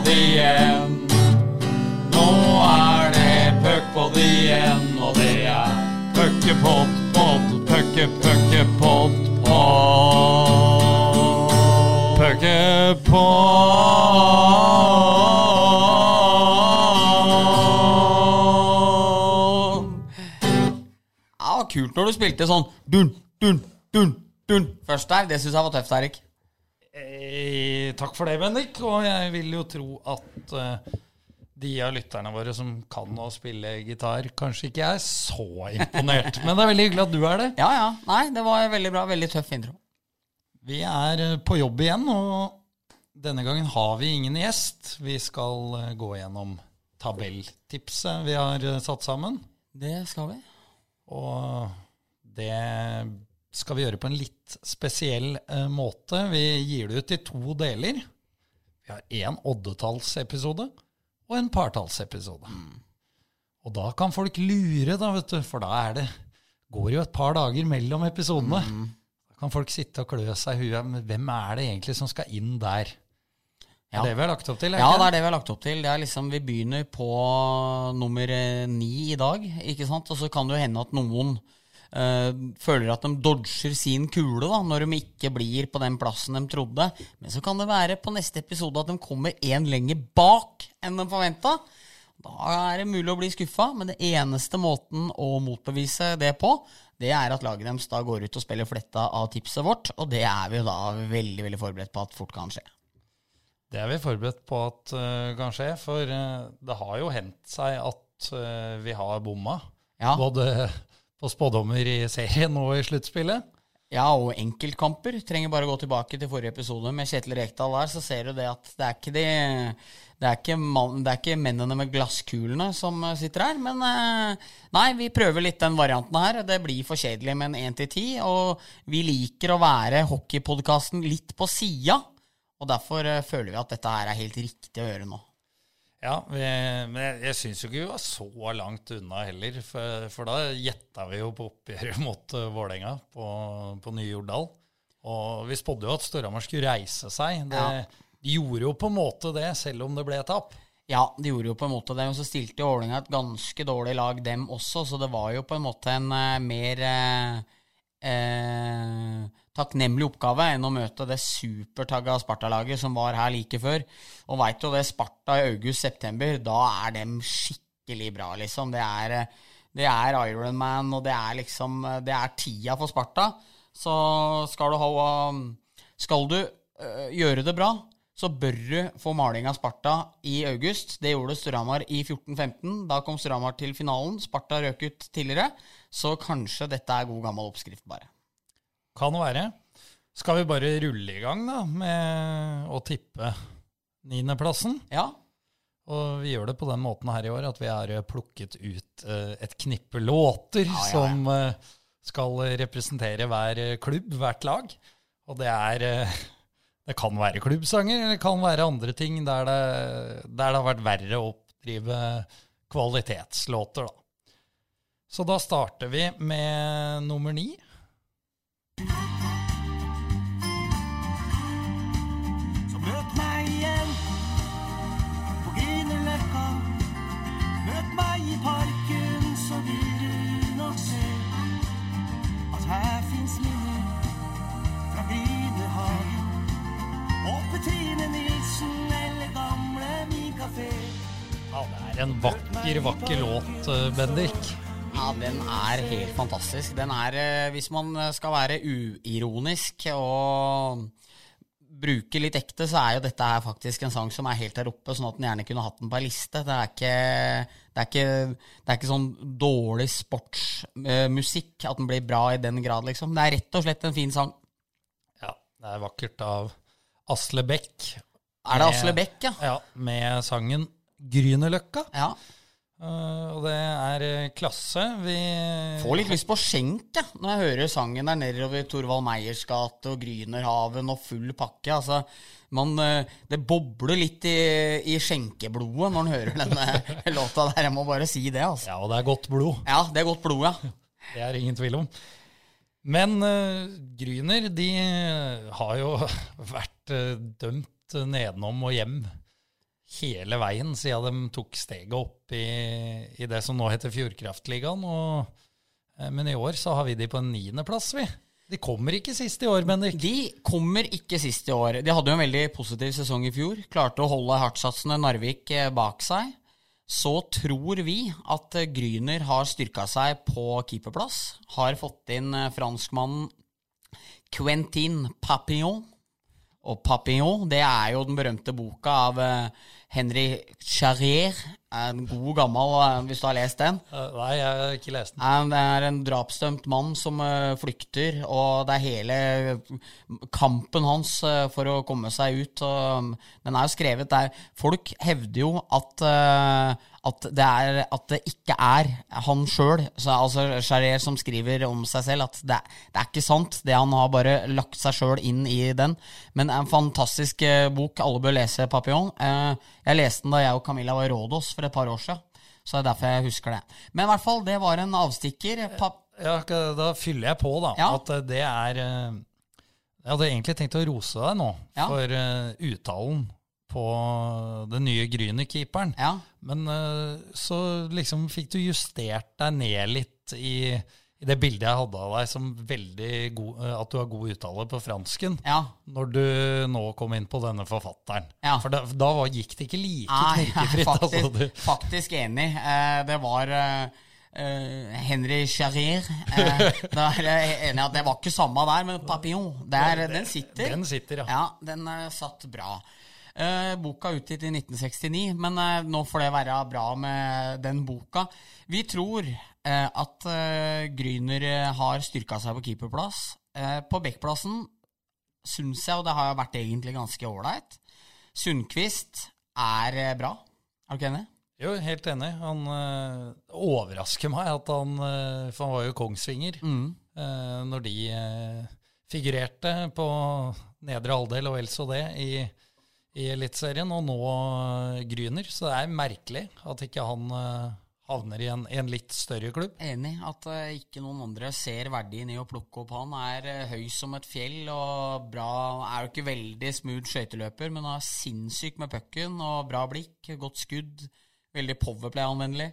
puckpod igjen. Nå er det puckpod igjen, og det er puckepod, pod, pucke, puckepod, pod. Puckepod. Ja, kult når du spilte sånn dun, dun, dun, dun først der. Det syns jeg var tøft, Erik. Eh, takk for det, Bendik. Og jeg vil jo tro at uh, de av lytterne våre som kan å spille gitar, kanskje ikke er så imponert. Men det er veldig hyggelig at du er det. Ja, ja. Nei, det var veldig bra. Veldig tøff intro. Vi er eh, på jobb igjen, og denne gangen har vi ingen gjest. Vi skal gå gjennom tabelltipset vi har satt sammen. Det skal vi. Og det skal vi gjøre på en litt spesiell eh, måte. Vi gir det ut i to deler. Vi har én oddetallsepisode og en partallsepisode. Og da kan folk lure, da, vet du, for da er det går jo et par dager mellom episodene. Da kan folk sitte og klø seg i huet. Men hvem er det egentlig som skal inn der? Ja. Det er det vi har lagt opp til? Ikke? Ja, det er det vi har lagt opp til. Det er liksom, Vi begynner på nummer eh, ni i dag, ikke sant? Og så kan det jo hende at noen føler at de dodger sin kule da, når de ikke blir på den plassen de trodde. Men så kan det være på neste episode at de kommer én lenger bak enn de forventa. Da er det mulig å bli skuffa, men det eneste måten å motbevise det på, det er at laget deres da går ut og spiller fletta av tipset vårt, og det er vi jo da veldig veldig forberedt på at fort kan skje. Det er vi forberedt på at uh, kan skje, for uh, det har jo hendt seg at uh, vi har bomma. Ja. Både på spådommer i serien og i sluttspillet. Ja, og enkeltkamper. Trenger bare å gå tilbake til forrige episode med Kjetil Rekdal der, så ser du det at det er ikke de det er ikke, man, det er ikke mennene med glasskulene som eh, sitter her, men eh, nei, vi prøver litt den varianten her. Det blir for kjedelig med en 1 til 10, og vi liker å være hockeypodkasten litt på sida, og derfor eh, føler vi at dette her er helt riktig å gjøre nå. Ja, vi, men jeg, jeg syns jo ikke vi var så langt unna heller, for, for da gjetta vi jo på oppgjøret mot uh, Vålerenga på, på Nye Jordal. Og vi spådde jo at Storhamar skulle reise seg. Det, Ja. De gjorde jo på en måte det, selv om det ble tap. Ja, de gjorde jo på en måte det, og så stilte jo Vålerenga et ganske dårlig lag, dem også, så det var jo på en måte en uh, mer uh, eh, takknemlig oppgave enn å møte det supertagga Sparta-laget som var her like før. Og veit du det, Sparta i august-september, da er dem skikkelig bra, liksom. Det er, eh, det er Ironman, og det er liksom eh, Det er tida for Sparta. Så skal du ha Skal du øh, gjøre det bra, så bør du få maling av Sparta i august. Det gjorde Storhamar i 14-15. Da kom Storhamar til finalen. Sparta røk ut tidligere. Så kanskje dette er god gammel oppskrift, bare. Kan være. Skal vi bare rulle i gang da, med å tippe niendeplassen? Ja, Og vi gjør det på den måten her i år at vi har eh, plukket ut eh, et knippe låter ja, ja. som eh, skal representere hver klubb, hvert lag. Og det er Det kan være klubbsanger, eller det kan være andre ting der det, der det har vært verre å oppdrive kvalitetslåter, da. Så da starter vi med nummer ni. Så møt meg igjen på Grünerløkka. Møt meg i parken, så vil du nok se at her fins minner fra Grünerhagen. Og Petrine Nilsen eller gamle Min kafé. Ja, det er en vakker, vakker låt, eh, Bendik. Ja, den er helt fantastisk. Den er, eh, hvis man skal være uironisk og bruke litt ekte, så er jo dette her faktisk en sang som er helt der oppe, sånn at den gjerne kunne hatt den på ei liste. Det er ikke, det er ikke, det er ikke sånn dårlig sportsmusikk at den blir bra i den grad, liksom. Det er rett og slett en fin sang. Ja, det er vakkert av Asle Bech. Er det Asle Bech, ja? Ja, med sangen Grünerløkka. Ja. Eh, og det er eh, klasse. Vi Får litt lyst på skjenk, ja, når jeg hører sangen der nedover Torvald Meyers gate og Grünerhaven og full pakke. Altså, man, eh, det bobler litt i, i skjenkeblodet når man hører denne låta der. Jeg må bare si det, altså. Ja, og det er godt blod. Ja, det er godt blod, ja. Det er ingen tvil om. Men uh, Gryner, de har jo vært uh, dømt nedenom og hjem hele veien siden de tok steget opp i, i det som nå heter Fjordkraftligaen. Og, eh, men i år så har vi de på en niendeplass, vi. De kommer ikke sist i år, Bendik. De kommer ikke sist i år. De hadde jo en veldig positiv sesong i fjor. Klarte å holde hardtsatsende Narvik eh, bak seg. Så tror vi at eh, Gryner har styrka seg på keeperplass. Har fått inn franskmannen Quentin Papillon. Og Papillon, det er jo den berømte boka av eh, Henry Charrier. En god gammel, eh, hvis du har lest den. Eh, Nei, jeg har ikke lest den. Det er en drapsdømt mann som flykter, og det er hele kampen hans for å komme seg ut. Um, den er jo skrevet der Folk hevder jo at, at, det, er, at det ikke er han sjøl, altså Charrier som skriver om seg selv, at det, det er ikke sant. Det Han har bare lagt seg sjøl inn i den. Men en fantastisk eh, bok. Alle bør lese Papillon. Eh, Jeg leste den da jeg og Camilla var i Rådås for et par år siden. Så det er derfor jeg husker det. Men i hvert fall, det var en avstikker. Pap Ja, da fyller jeg på, da. Ja. At eh, det er eh, Jeg hadde egentlig tenkt å rose deg nå Ja. for eh, uttalen på den nye Grüner-keeperen. ja. Men eh, så liksom fikk du justert deg ned litt i, i det bildet jeg hadde av deg som veldig god eh, At du har god uttale på fransken. ja. Når du nå kom inn på denne forfatteren. Ja. For da, da var, gikk det ikke like knirkefritt. faktisk, altså, faktisk enig. Eh, det var Uh, Henry Charrier. Uh, da er jeg enig at det var ikke samme der, men Papillon, der, den sitter. Den sitter, ja. Ja, den uh, satt bra. Eh, boka utgitt i 1969, men eh, nå får det være bra med den boka. Vi tror eh, at eh, Gryner eh, har styrka seg på keeperplass. Eh, på backplassen syns jeg, og det har vært egentlig ganske ålreit, Sundquist er bra. Er du ikke enig? Jo, helt enig. Han overrasker meg at han For han var jo Kongsvinger Mm. når de figurerte på nedre halvdel og vel så det i, i Eliteserien, og nå øh, Gryner. Så det er merkelig at ikke han øh, havner i en, en litt større klubb. Enig at eh, ikke noen andre ser verdien i å plukke opp han. Er eh, høy som et fjell og bra. Er jo ikke veldig smooth skøyteløper, men er sinnssyk med pucken og bra blikk, godt skudd. Veldig powerplay-anvendelig.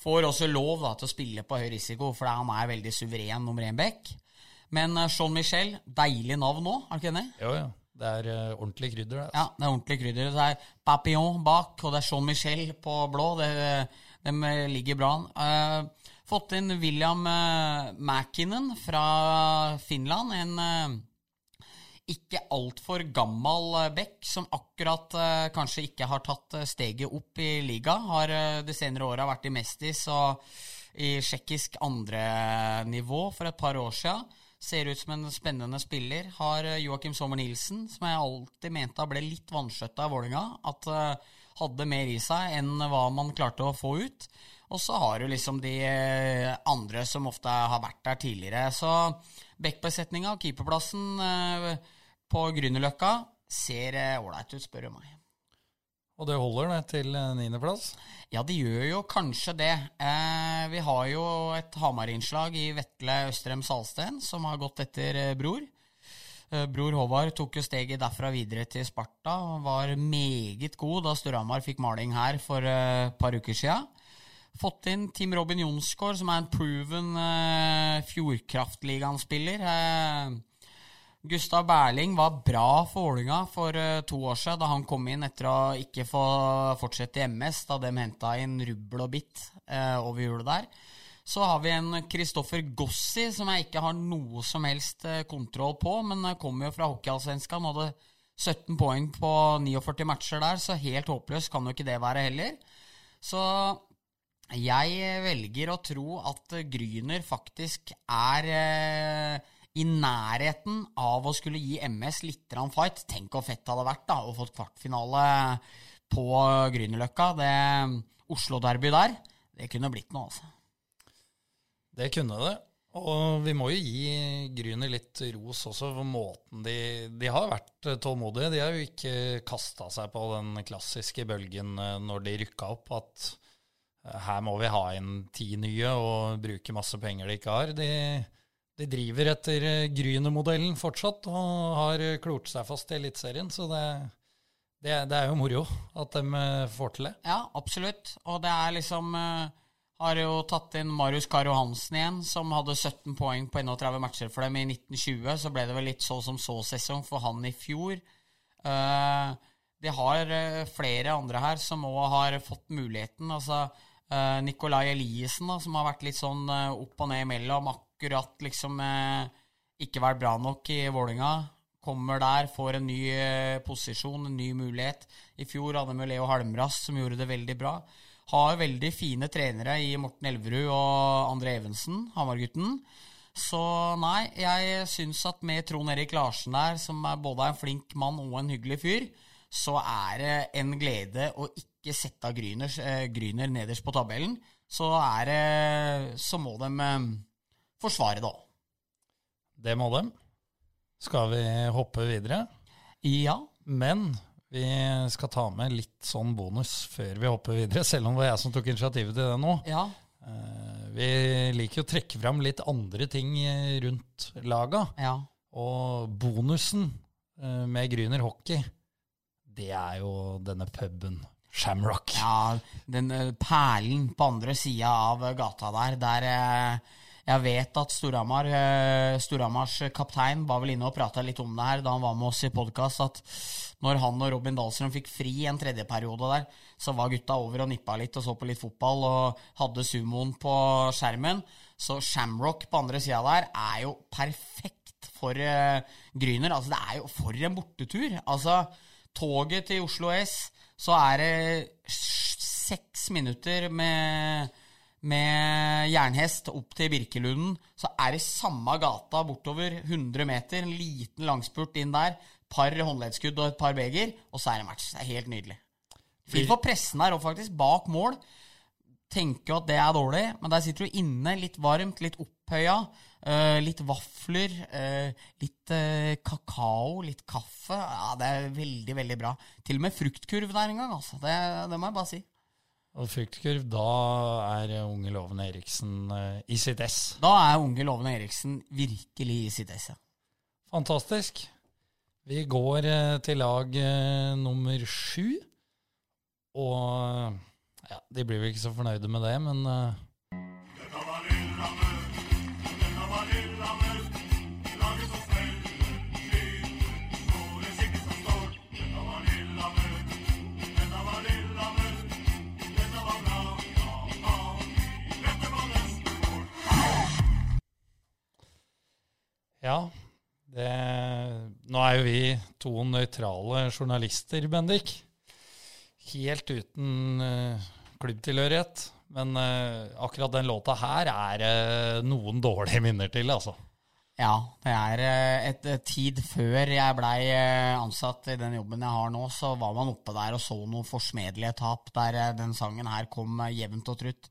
Får også lov da, til å spille på høy risiko, for han er veldig suveren nummer én back. Men eh, Jean Michel, deilig navn nå, er du ikke enig? Jo, jo. Det er uh, ordentlig krydder. Det, Ja, altså. det er ordentlig krydder. Det er Papillon bak, og det er Jean Michel på blå. Det, de ligger bra an. Uh, fått inn William uh, Mäkinen fra Finland. En eh, ikke altfor gammel back som akkurat eh, kanskje ikke har tatt eh, steget opp i liga. Har eh, de senere åra vært i Mestis og i tsjekkisk andrenivå for et par år sia. Ser ut som en spennende spiller. Har eh, Joakim Sommer Nilsen, som jeg alltid mente ble litt vanskjøtta av Vålinga. At eh, hadde mer i seg enn hva man klarte å få ut. Og så har du liksom de eh, andre som ofte har vært der tidligere. Så backbesetninga og keeperplassen på Grünerløkka ser ålreit ut, spør du meg. Og det holder det til øh, niendeplass. Ja, det gjør jo kanskje det. Eh, vi har jo et Hamar-innslag i Vetle Østrem Salsten, som har gått etter eh, Bror. Eh, Bror Håvard tok jo steget derfra videre til Sparta og var meget god da Storhamar fikk maling her for eh, et par uker sia. Fått inn Team Robin Jonsgaard, som er en proven eh, Fjordkraftligaen-spiller. Eh, Gustav Berling var bra for Vålinga for eh, to år siden, da han kom inn etter å ikke få fortsette i MS, da de henta inn rubbel og bitt eh, over hjulet der. Så har vi en Kristoffer Gossi som jeg ikke har noe som helst eh, kontroll på, men eh, kommer jo fra Hockeyallsvenskan hadde 17 poeng på 49 matcher der, så helt håpløst kan jo ikke det være heller. Så jeg velger å tro at Gryner faktisk er eh, i nærheten av å skulle gi MS litt fight. Tenk hvor fett det hadde vært da, å få kvartfinale på Grünerløkka. Det Oslo-derby der, det kunne blitt noe, altså. Det kunne det. Og vi må jo gi Gryner litt ros også for måten de De har vært tålmodige. De har jo ikke kasta seg på den klassiske bølgen eh, når de rykka opp, at eh, her må vi ha inn ti nye og bruke masse penger de ikke har. De, de driver etter eh, Gryner-modellen fortsatt og har klort seg fast i Eliteserien, så det, Det, det er jo moro at de eh, får til det. Ja, absolutt. Og det er liksom eh, Har jo tatt inn Marius Karo Hansen igjen, som hadde 17 poeng på 31 matcher for dem i 1920. Så ble det vel litt så som så-sesong for han i fjor. Eh, de har eh, flere andre her som òg har fått muligheten. Altså eh, Nikolai Eliassen, som har vært litt sånn eh, opp og ned imellom. Akkurat liksom eh, ikke vært bra nok i Vålinga kommer der, får en ny eh, posisjon, en ny mulighet. I fjor hadde vi Leo Halmras, som gjorde det veldig bra. Har veldig fine trenere i Morten Elverud og André Evensen, Hamar-gutten. Så nei, jeg syns at med Trond Erik Larsen der, som er både en flink mann og en hyggelig fyr, så er det en glede å ikke sette Gryner, eh, nederst på tabellen. Så er det Så må de eh, forsvare da. Det må de. Skal vi hoppe videre? Ja. Men vi skal ta med litt sånn bonus før vi hopper videre, selv om det var jeg som tok initiativet til det nå. Ja. Eh, Vi liker å trekke fram litt andre ting rundt laga. Ja. Og bonusen eh, med Gryner hockey, det er jo denne puben Shamrock. Ja, den eh, perlen på andre sida av gata der, der jeg vet at Storhamar, eh, Storhamars kaptein var vel inne og prata litt om det her da han var med oss i podkast, at når han og Robin Dahlstrøm fikk fri en tredje periode der, så var gutta over og nippa litt og så på litt fotball og hadde sumoen på skjermen. Så Shamrock på andre sida der er jo perfekt for eh, Gryner. Altså, det er jo for en bortetur. Altså, toget til Oslo S, så er det seks minutter med, med jernhest opp til Birkelunden. Så er det samme gata bortover 100 meter, en liten langspurt inn der. Par håndleddskudd og et par beger, og så er det match. Det er helt nydelig. Fint for pressen her òg, faktisk. Bak mål. Tenker at det er dårlig, men der sitter du inne, litt varmt, litt opphøya. eh, litt vafler, eh, litt eh, kakao, litt kaffe. Ja, Det er veldig, veldig bra. Til og med fruktkurv der en gang, altså. Det, det må jeg bare si. Og fruktkurv, da er unge lovende Eriksen eh, i sitt ess. Da er unge lovende Eriksen virkelig i sitt esse. Fantastisk. Vi går eh, til lag eh, nummer sju. Og ja, de blir vel ikke så fornøyde med det, men eh, ja. Det, nå er jo vi to nøytrale journalister, Bendik. Helt uten uh, klubbtilhørighet. Men uh, akkurat den låta her er uh, noen dårlige minner til, altså. Ja, det er et et tid før jeg blei ansatt i den jobben jeg har nå, så var man oppe der og så noen forsmedelige tap der den sangen her kom jevnt og trutt.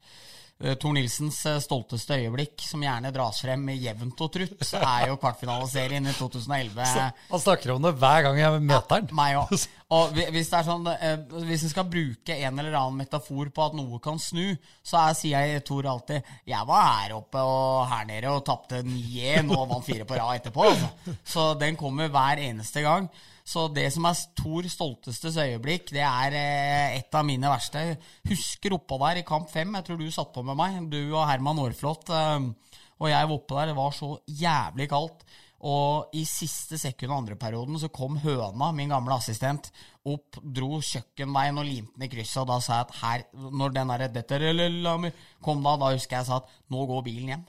Eh, Tor Nilsens eh, stolteste øyeblikk, som gjerne dras frem med jevnt og trutt, er jo kvartfinaliserien i 2011. Han snakker om det hver gang jeg møter han. Meg òg. Og hvis det er sånn eh, Hvis en skal bruke en eller annen metafor på at noe kan snu, så er, sier jeg Tor alltid 'Jeg var her oppe og her nede og tapte 9-1 og vant fire på rad etterpå'. Altså. Så den kommer hver eneste gang. Så det som er Tor stoltestes øyeblikk, det er eh, et av mine verste. Husker oppå der i kamp fem, jeg tror du satt på med meg, du og Herman Aarflot. Eh, og jeg var oppe der, det var så jævlig kaldt. Og i siste sekund av andreperioden så kom høna, min gamle assistent, opp, dro kjøkkenveien og limte den i krysset. Og da sa jeg at her, når den derre er kom da, da husker jeg sa at nå går bilen hjem.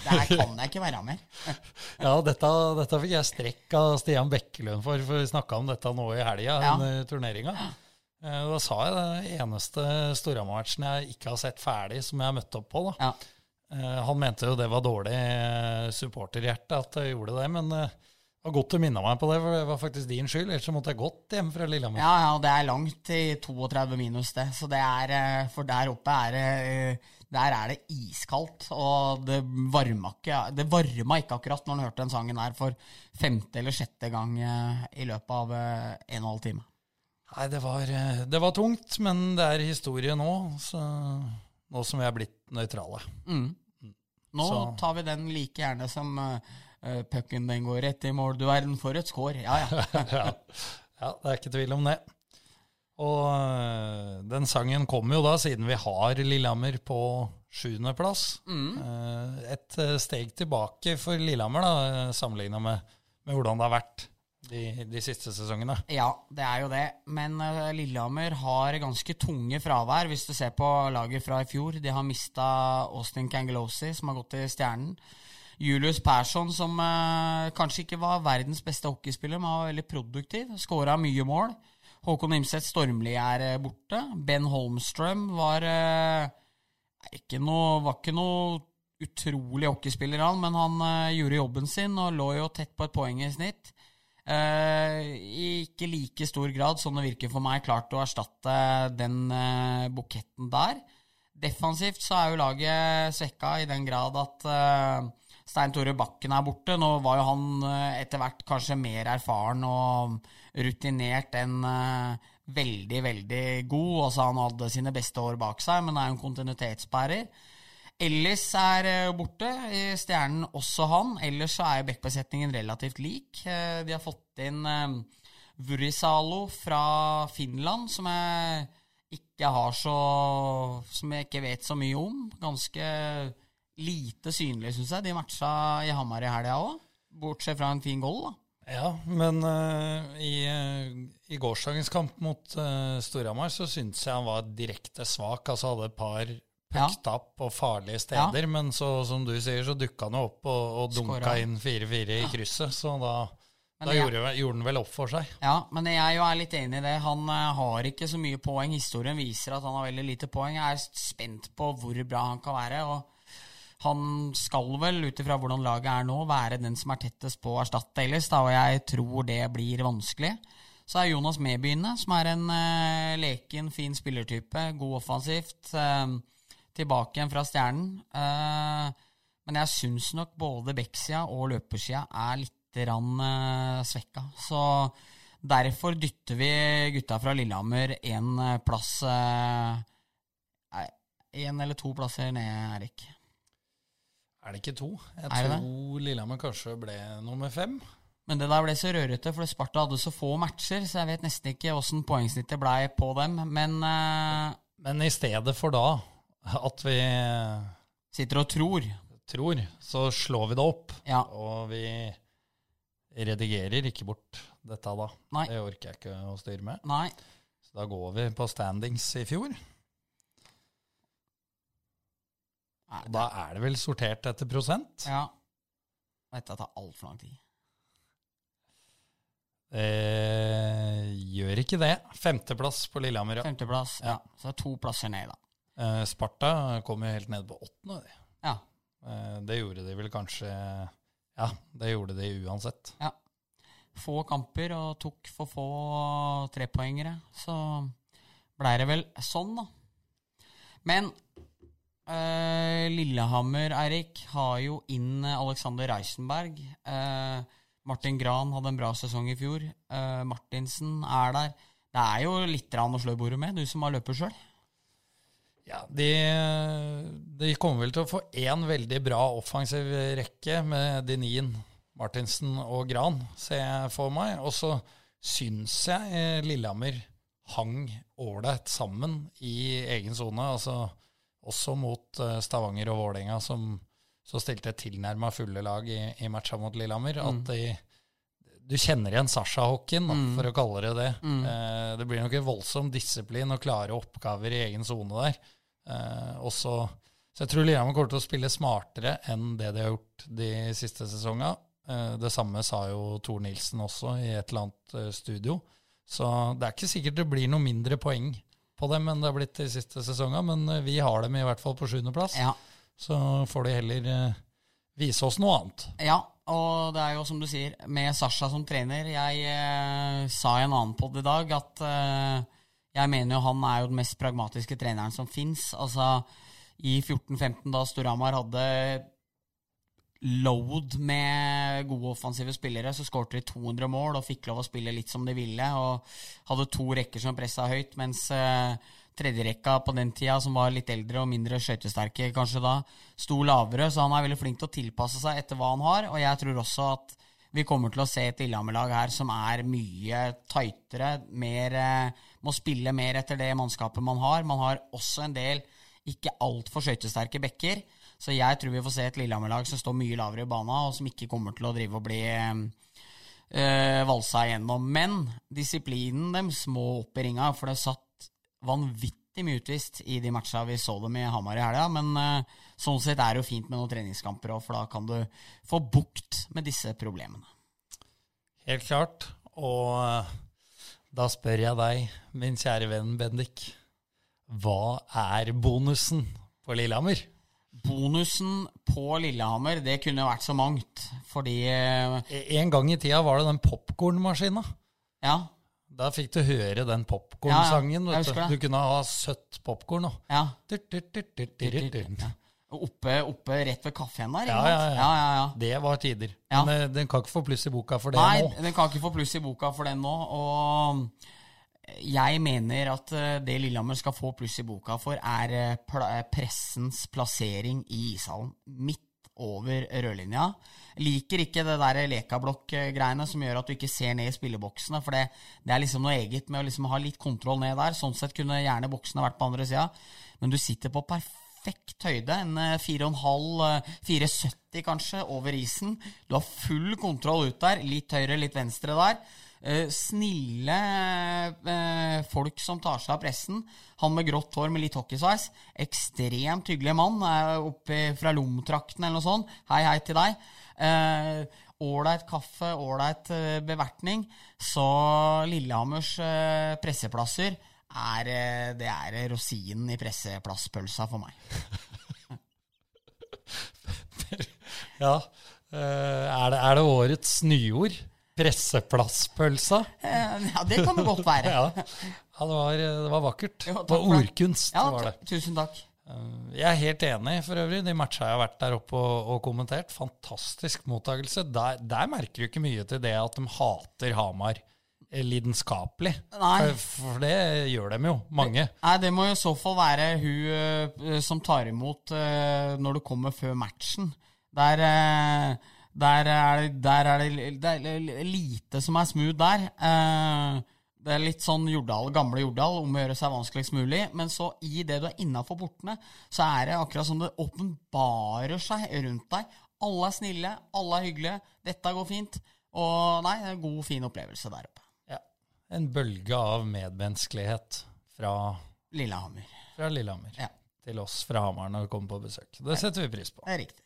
Det her kan jeg ikke være mer. Ja, dette, dette fikk jeg strekk av Stian Bekkelund for, for vi snakka om dette nå i helga Ja. under turneringa. Eh, Da sa jeg det eneste Storhamar-matchen jeg ikke har sett ferdig, som jeg har møtt opp på. da. Ja. Eh, Han mente jo det var dårlig eh, supporterhjerte at jeg gjorde det, men eh, det var godt du minna meg på det, for det var faktisk din skyld. Ellers så måtte jeg gått hjem fra Lillehammer. Ja, ja, det er langt i 32 minus, det. Så det er eh, For der oppe er det eh, Der er det iskaldt, og det varma ikke Det varma ikke akkurat når han hørte den sangen her for femte eller sjette gang eh, i løpet av eh, en og en halv time. Nei, det var, eh, det var tungt, men det er historie nå, så, nå som vi er blitt nøytrale. Mm. Nå Så- tar vi den like gjerne som uh, pucken den går rett i mål. Du verden for et score. Ja, ja. ja. ja, det er ikke tvil om det. Og øh, den sangen kommer jo da, siden vi har Lillehammer på sjuendeplass. Mm. Et eh, steg tilbake for Lillehammer, da, sammenligna med, med hvordan det har vært de, de siste sesongene. Ja, det er jo det. Men eh, Lillehammer har ganske tunge fravær, hvis du ser på laget fra i fjor. De har mista Austin Cangelosi, som har gått til Stjernen. Julius Persson, som eh, kanskje ikke var verdens beste hockeyspiller, men var veldig produktiv. Skåra mye mål. Håkon Imseth Stormli er eh, borte. Ben Holmstrøm var eh, ikke noe, var ikke noe utrolig hockeyspiller, han, men han eh, gjorde jobben sin og lå jo tett på et poeng i snitt. I ikke like stor grad, som det virker for meg, klart å erstatte den buketten der. Defensivt så er jo laget svekka i den grad at Stein Tore Bakken er borte. Nå var jo han etter hvert kanskje mer erfaren og rutinert enn uh, veldig, veldig god. Altså Han hadde sine beste år bak seg, men er jo en kontinuitetsbærer. Ellis er eh, borte. i Stjernen også han. Ellers så er backbesetningen relativt lik. Eh, De har fått inn eh, Vurisalo fra Finland, som jeg ikke har så Som jeg ikke vet så mye om. Ganske lite synlig, syns jeg. De matcha i Hamar i helga òg, bortsett fra en fin goal, da. Ja, men uh, i, eh, i gårsdagens kamp mot uh, Storhamar så syntes jeg han var direkte svak. Altså hadde et par Ja. og farlige steder, men så, som du sier, så dukka han jo opp og, og dunka Skåra. inn 4-4 i krysset, så da, da jeg- gjorde, gjorde han vel opp for seg. Ja, men jeg jo er litt enig i det. Han har ikke så mye poeng. Historien viser at han har veldig lite poeng. Jeg er spent på hvor bra han kan være. og han skal vel, ut ifra hvordan laget er nå, være den som er tettest på å erstatte Ellis, da, og jeg tror det blir vanskelig. Så er Jonas inne, som er en uh, leken, fin spillertype. God offensivt. Uh, tilbake igjen fra Stjernen. Uh, men jeg syns nok både backsida og løpersida er litt rann, svekka. Så derfor dytter vi gutta fra Lillehammer én plass én eller to plasser ned, Erik. Er det ikke to? Jeg Er tror Lillehammer kanskje ble nummer fem. Men det der ble så rørete, for Sparta hadde så få matcher, så jeg vet nesten ikke åssen poengsnittet blei på dem. Men uh, Men i stedet for da at vi sitter og tror. tror, så slår vi det opp. Ja. Og vi redigerer ikke bort dette da. Nei. Det orker jeg ikke å styre med. Nei. Så da går vi på standings i fjor. Nei, Og da er det vel sortert etter prosent. Ja. Dette tar altfor lang tid. Eh, gjør ikke det. Femteplass på Lillehammer. ja. Femteplass. Ja. Så det er to plasser ned, da. Eh, Sparta kom jo helt ned på åttende. de. Ja. Eh, det gjorde de vel kanskje Ja, det gjorde de uansett. ja. Få kamper og tok for få trepoengere. Så blei det vel sånn, da. Men Lillehammer, Eirik, har jo inn Alexander Reisenberg. Eh, Martin Gran hadde en bra sesong i fjor. Eh, Martinsen er der. Det er jo litt rann å slå i bordet med, du som har løper sjøl. Ja, de, de kommer vel til å få én veldig bra offensiv rekke med Denin, Martinsen og Gran, ser jeg for meg. Og så syns jeg eh, Lillehammer hang ålreit sammen i egen sone. Altså også mot eh, Stavanger og Vålerenga, som så stilte tilnærma fulle lag i, i matcha mot Lillehammer. At de du kjenner igjen Sasha-hockeyen, mm. for å kalle det det. Eh, det blir nok en voldsom disiplin å klare oppgaver i egen sone der. Eh, også, så, så jeg tror Lillehammer kommer til å spille smartere enn det de har gjort de siste sesongene. Eh, det samme sa jo Tor Nilsen også i et eller annet eh, studio. Så det er ikke sikkert det blir noe mindre poeng på dem enn det har blitt de siste sesongene, men eh, vi har dem i hvert fall på sjuendeplass. Ja. Så får de heller eh, vise oss noe annet. Ja, og det er jo som du sier, med Sasha som trener Jeg eh, sa i en annen pod i dag at eh, jeg mener jo han er jo den mest pragmatiske treneren som fins. Altså, i 14-15, da Storhamar hadde load med gode offensive spillere, så skårte de 200 mål og fikk lov å spille litt som de ville. Og hadde to rekker som pressa høyt, mens eh, tredjerekka på den tida, som var litt eldre og mindre skøytesterke kanskje da, sto lavere. Så han er veldig flink til å tilpasse seg etter hva han har. Og jeg tror også at vi kommer til å se et Lillehammer-lag her som er mye tightere, mer eh, må spille mer etter det mannskapet man har. Man har også en del ikke altfor skøytesterke bekker. Så jeg tror vi får se et Lillehammer-lag som står mye lavere i bana, og som ikke kommer til å drive og bli øh, valsa igjennom. Men disiplinen deres må opp i ringa, for det satt vanvittig mye utvist i de matcha vi så dem i Hamar i helga. Men øh, sånn sett er det jo fint med noen treningskamper òg, for da kan du få bukt med disse problemene. Helt klart. Og eh, da spør jeg deg, min kjære venn Bendik, hva er bonusen på Lillehammer? Bonusen på Lillehammer, det kunne vært så mangt, fordi eh, En gang i tida var det den popkornmaskina. Ja, Da fikk du høre den popkornsangen. Ja, ja, du. du kunne ha søtt popkorn òg. ja. Oppe, oppe rett ved kaffen der, Ja, ja, ja. ja. Det var tider. Ja. Men eh, den kan ikke få pluss i boka for det Nei, nå. den kan ikke få pluss i boka for den nå. Og jeg mener at eh, det Lillehammer skal få pluss i boka for, er eh, pressens plassering i ishallen. Midt over rødlinja. Liker ikke det der lekablokk-greiene som gjør at du ikke ser ned i spilleboksene. For det, det er liksom noe eget med å liksom ha litt kontroll ned der. Sånn sett kunne gjerne boksene vært på andre sida. Men du sitter på perfekt høyde. En eh, 4,5, eh, 4,70 kanskje, over isen. Du har full kontroll ut der. Litt høyre, litt venstre der. Eh, snille eh, folk som tar seg av pressen. Han med grått hår med litt hockeysveis. Ekstremt hyggelig mann. Oppe fra Lom-trakten eller noe sånt. Hei, hei til deg. Eh, Ålreit kaffe, ålreit bevertning. Så Lillehammers eh, presseplasser er, det er rosinen i presseplasspølsa for meg. Ja. Er, det, er det årets nyord? Presseplasspølsa? Eh, ja, det kan det godt være. Ja. ja det, var, det var vakkert. Jo, det var ordkunst. Ja, var det. tusen takk. Jeg er helt enig for øvrig. De matcha jeg har vært der oppe og, og kommentert. Fantastisk mottakelse. Der, der merker du ikke mye til det at de hater Hamar eh, lidenskapelig. For, for det gjør de jo, mange. Nei, det må jo i så fall være hun eh, som tar imot eh, når du kommer før matchen. Der, eh, der, er, det- der er det det er lite som er smooth der. Eh, det er litt sånn Jordal, gamle Jordal, om å gjøre seg vanskeligst mulig. Men så i det du er innafor portene, så er det akkurat som det åpenbarer seg rundt deg. Alle er snille, alle er hyggelige. Dette går fint. Og nei, det er en god, fin opplevelse der oppe. Ja. En bølge av medmenneskelighet fra, Lillehammer. fra Lillehammer Ja. til oss fra Hamar når vi kommer på besøk. Det setter vi pris på. Det er riktig.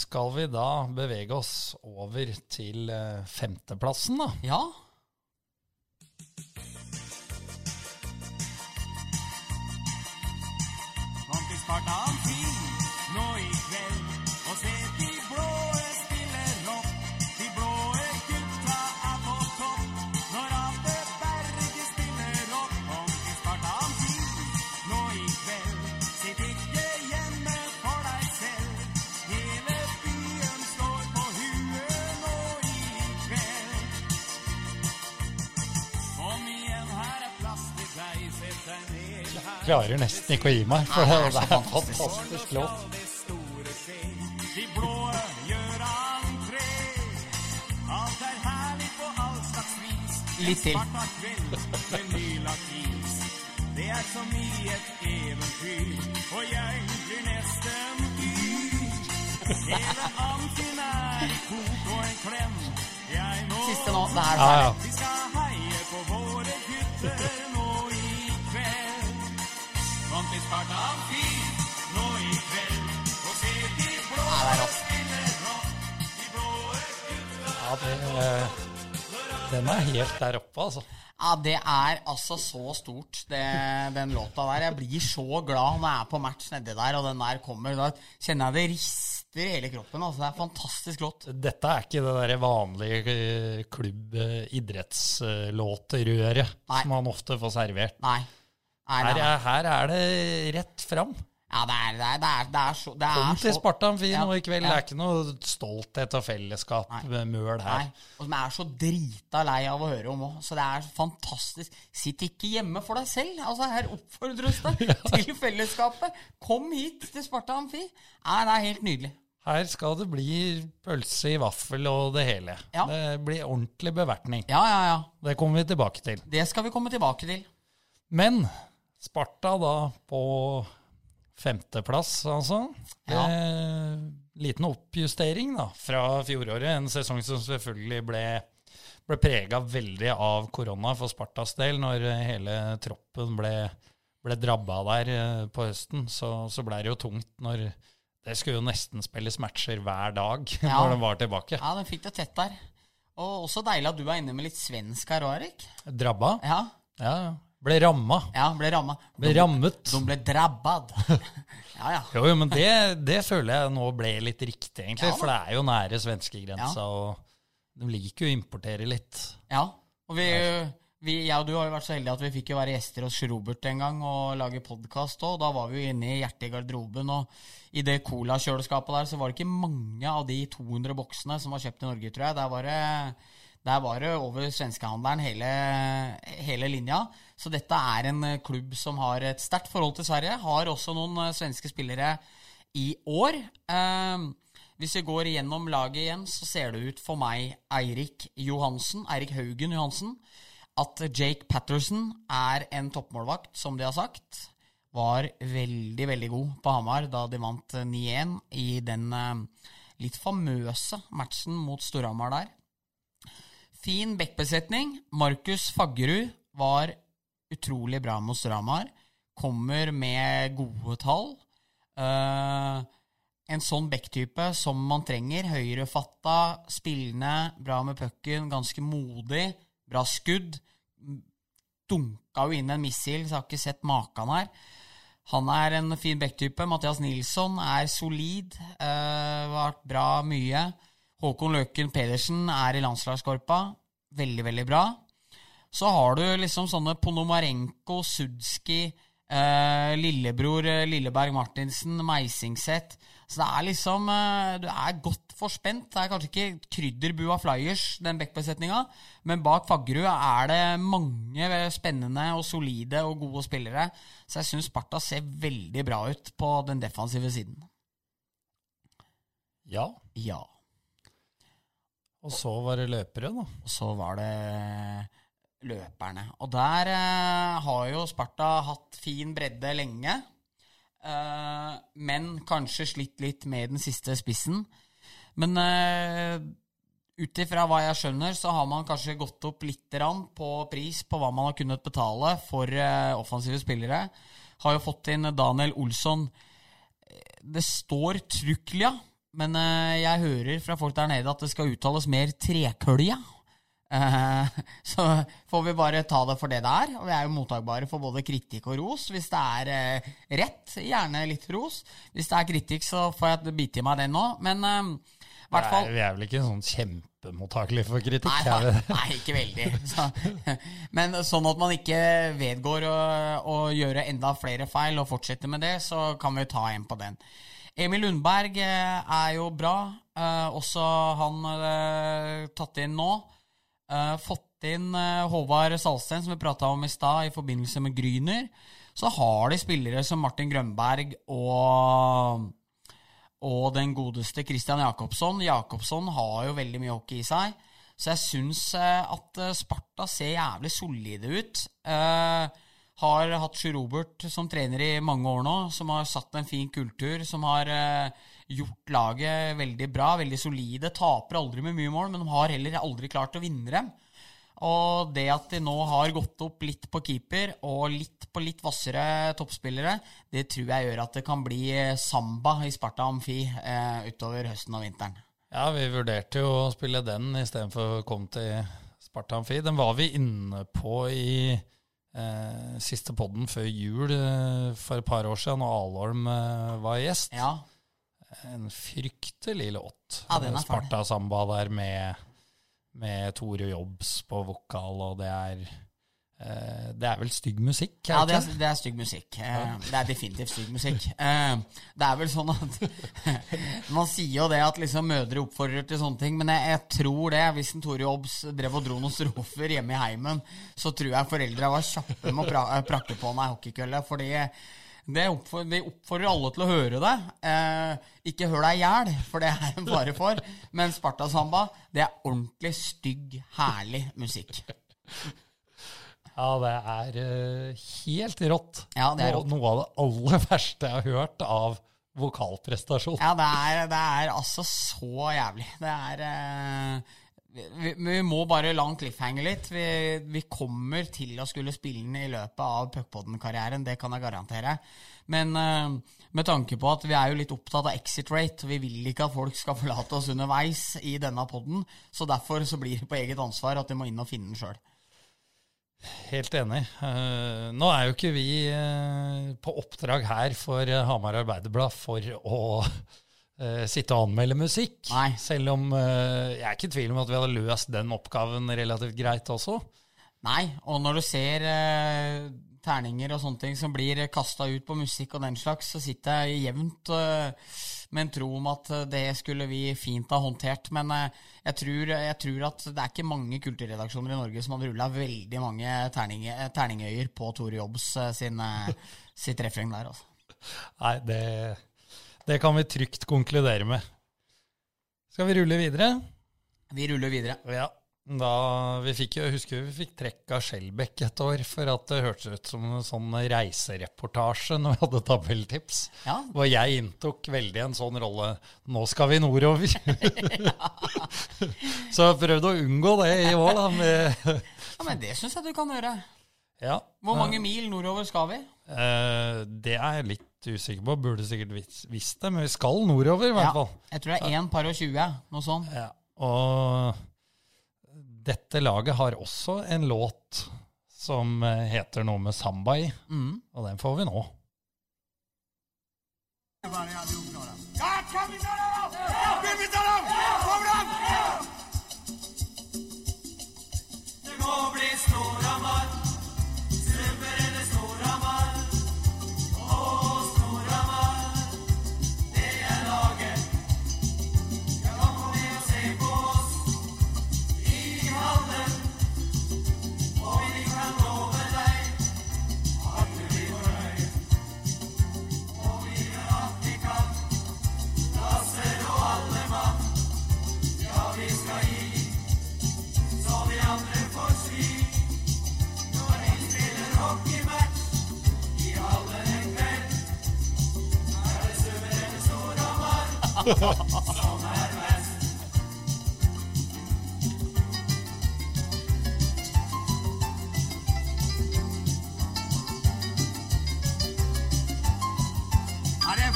Skal vi da bevege oss over til eh, femteplassen, da? Ja. Spartan 4. Klarer nesten ikke å gi meg, for det, det er en fantastisk. låt. De blå gjør entré. Alt er herlig på all slags vis. Litt til. Det er som i et eventyr, og jeg blir nesten yr. Hele amfien er i kok og en klem. Siste nå. Det er Ja, ferdig. ja. vi skal heie på våre gutter nå. Kom til Sparta Amfi nå i kveld og se de blå Ja, er rock. De gutta Ja, den er helt der oppe, altså. Ja, det er altså så stort, det, den låta der. Jeg blir så glad når jeg er på match nedi der, og den der kommer. Da kjenner jeg det rister i hele kroppen. Altså, det er fantastisk låt. Dette er ikke det der vanlige eh, klubb-idrettslåterøret Nei. som man ofte får servert. Nei. Her er, her er det rett fram. Ja, det er, det er, det er, det er så det Kom til Spartan Sparta Amfi Ja, nå i kveld. ja. Det er ikke noe stolthet og fellesskap Nei. med møl her. Nei, og som er så drita lei av å høre om òg. Så det er fantastisk. Sitt ikke hjemme for deg selv. Altså, her oppfordres det til fellesskapet. Kom hit til Sparta Amfi. Nei, det er helt nydelig. Her skal det bli pølse i vaffel og det hele. Ja. Det blir ordentlig bevertning. Ja, ja, ja. Det kommer vi tilbake til. Det skal vi komme tilbake til. Men Sparta da på femteplass, altså. Det, Liten oppjustering da, fra fjoråret. En sesong som selvfølgelig ble, ble prega veldig av korona for Spartas del. Når hele troppen ble, ble drabba der eh, på høsten, så, så ble det jo tungt når det skulle jo nesten spilles matcher hver dag Ja. når den var tilbake. Ja, den fikk det tett der. Og også deilig at du er inne med litt svensk her òg, Erik. Drabba? Ja, Ja, ja. Ble ramma. ja, ble ramma. Ble rammet. De ble drabbad. Ja, ja. Jo, jo, men det, det føler jeg nå ble litt riktig, egentlig. Ja for det er jo nære svenskegrensa, Ja. og de liker jo å importere litt. Ja, og vi, vi, jeg og du har jo vært så heldige at vi fikk jo være gjester hos Robert en gang og lage podkast òg. Da var vi jo inne i hjertet i garderoben, og i det colakjøleskapet der så var det ikke mange av de 200 boksene som var kjøpt i Norge, tror jeg. Der var det, der var det over svenskehandelen hele, hele linja. Så dette er en eh, klubb som har et sterkt forhold til Sverige. Har også noen eh, svenske spillere i år. Eh, hvis vi går gjennom laget igjen, så ser det ut for meg, Eirik Johansen, Eirik Haugen Johansen, at Jake Patterson er en toppmålvakt, som de har sagt. Var veldig, veldig god på Hamar da de vant eh, 9-1 i den eh, litt famøse matchen mot Storhamar der. Fin backbesetning. Markus Faggerud var utrolig bra mot Stramar. Kommer med gode tall. Uh, en sånn backtype som man trenger. Høyrefatta, spillende, bra med pucken, ganske modig. Bra skudd. Dunka jo inn en missil, så jeg har ikke sett maken her. Han er en fin backtype. Mathias Nilsson er solid. Uh, vært bra mye. Håkon Løken Pedersen er i landslagskorpa. Veldig, veldig bra. Så har du liksom sånne Ponomarenko, Sudski, eh, lillebror eh, Lilleberg Martinsen, Meisingseth. Så det er liksom eh, Du er godt forspent. Det er kanskje ikke krydderbua Flyers, den backbesetninga, men bak Faggerud er det mange spennende og solide og gode spillere. Så jeg syns Sparta ser veldig bra ut på den defensive siden. Ja. Ja. Og så var det løpere, da. Og så var det løperne. Og der eh, har jo Sparta hatt fin bredde lenge. Eh, men kanskje slitt litt med den siste spissen. Men eh, ut ifra hva jeg skjønner, så har man kanskje gått opp litt på pris på hva man har kunnet betale for eh, offensive spillere. Har jo fått inn Daniel Olsson. Det står Truklia, men eh, jeg hører fra folk der nede at det skal uttales mer Trekølja. Eh, så får vi bare ta det for det det er. Og vi er jo mottakbare for både kritikk og ros. Hvis det er eh, rett, gjerne litt ros. Hvis det er kritikk, så får jeg bite i meg den nå. Men Nei, vi er vel ikke sånn kjempemottakelige for kritikk? Nei, nei, ikke veldig. Så, men sånn at man ikke vedgår å, å gjøre enda flere feil og fortsette med det, så kan vi ta en på den. Emil Lundberg eh, er jo bra. Eh, også han eh, tatt inn nå. Fått inn Håvard Salsten, som vi prata om i stad, i forbindelse med Gryner. Så har de spillere som Martin Grønberg og og den godeste Christian Jacobsson. Jacobsson har jo veldig mye hockey i seg. Så jeg syns at Sparta ser jævlig solide ut. Eh, har hatt Sjur Robert som trener i mange år nå, som har satt en fin kultur. Som har eh, gjort laget veldig bra, veldig solide. Taper aldri med mye mål, men de har heller aldri klart å vinne dem. Og det at de nå har gått opp litt på keeper og litt på litt hvassere toppspillere, det tror jeg gjør at det kan bli eh, samba i Sparta Amfi eh, utover høsten og vinteren. Ja, vi vurderte jo å spille den istedenfor å komme til Sparta Amfi. Den var vi inne på i eh, siste podden før jul eh, for et par år siden, når Alholm eh, var gjest. Ja, En fryktelig låt. Ja, den er. Sparta Samba der med, med Tore Jobs på vokal, og det er Det er vel stygg musikk? ja det, er, det er stygg musikk. Eh, det er definitivt stygg musikk. Eh, det er vel sånn at Man sier jo det at liksom mødre oppfordrer til sånne ting, men jeg, jeg tror det. Hvis en Tore Obs drev og dro noen strofer hjemme i heimen, så tror jeg foreldra var kjappe med å pra prakke på meg hockeykølle. Fordi Det oppfordrer, vi oppfordrer alle til å høre det. Eh, ikke hør deg i hjel, for det er en fare for. Men Sparta-samba, det er ordentlig stygg, herlig musikk. Ja, det er eh, helt rått. Ja, det er rått. Noe av det aller verste jeg har hørt av vokalprestasjon. Ja, det er, det er altså så jævlig. Det er uh, vi, vi må bare la den cliffhange litt. Vi, vi kommer til å skulle spille den i løpet av Puckpodden-karrieren, det kan jeg garantere. Men uh, med tanke på at vi er jo litt opptatt av exit rate, vi vil ikke at folk skal forlate oss underveis i denne podden, så derfor så blir det på eget ansvar at de må inn og finne den sjøl. Helt enig. Eh, nå er jo ikke vi eh, på oppdrag her for eh, Hamar Arbeiderblad for å sitte og anmelde musikk. Nei. Selv om jeg er ikke i tvil om at vi hadde løst den oppgaven relativt greit også. Nei, og når du ser terninger og sånne ting som blir kasta ut på musikk og den slags, så sitter jeg jevnt eh, med en tro om at eh, det skulle vi fint ha håndtert. Men eh, jeg, tror, jeg tror at det er ikke mange kulturredaksjoner i Norge som hadde rulla veldig mange terning, terningøyer på Tore Jobbs sin, sitt refreng der. Altså. Nei, det, det kan vi trygt konkludere med. Skal vi rulle videre? Vi ruller videre. Ja. Da, vi fikk jo, jeg husker vi fikk trekk av Skjelbekk et år for at det hørtes ut som en sånn reisereportasje når vi hadde tabelltips. Ja, Hvor jeg inntok veldig en sånn rolle. Nå skal vi nordover. Så jeg prøvde å unngå det i år, da. Med, ja men det syns jeg du kan gjøre. ja. Hvor mange mil nordover skal vi? Eh, det er jeg litt usikker på. Burde sikkert visst det, men vi skal nordover, i hvert Ja, fall. jeg tror det er 1 par og 20, noe sånt. Ja. Og dette laget har også en låt som eh, heter noe med samba i, Mm. og den får vi nå. Ja, kan vi ta dem? Vill vi ta dem!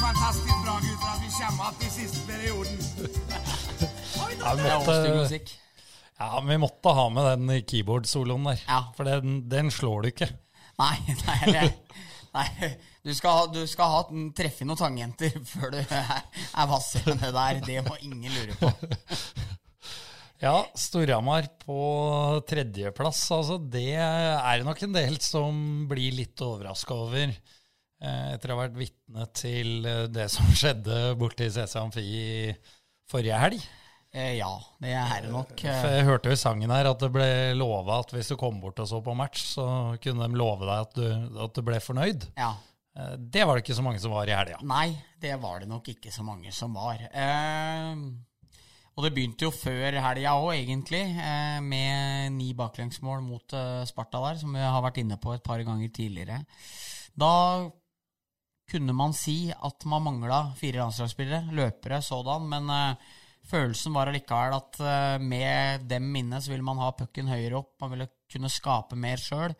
fantastisk bra, gutter, at vi kommer opp i siste perioden. Ja, vi måtte, ja, vi måtte ha med den keyboard-soloen der, Ja. for den, den slår du ikke. Nei, nei, det, nei. Du, skal, du skal ha treffe noen tangenter før du er, er der. Det må ingen lure på. Ja, Storhamar på tredjeplass, altså det er nok en del som blir litt overraska over. eh, Etter å ha vært vitne til eh, det som skjedde borte i CC Amfi forrige helg. Eh, ja, det er det nok. Eh, jeg hørte jo i sangen her at det ble lova at hvis du kom bort og så på match, så kunne de love deg at du, at du ble fornøyd. ja. Eh, Det var det ikke så mange som var i helga. Nei, det var det nok ikke så mange som var. Eh, og det begynte jo før helga òg, egentlig, eh, med ni baklengsmål mot eh, Sparta der, som vi har vært inne på et par ganger tidligere. Da kunne man si at man mangla fire landslagsspillere, løpere sådan, men følelsen var allikevel at eh, med dem inne så ville man ha pucken høyere opp, man ville kunne skape mer sjøl.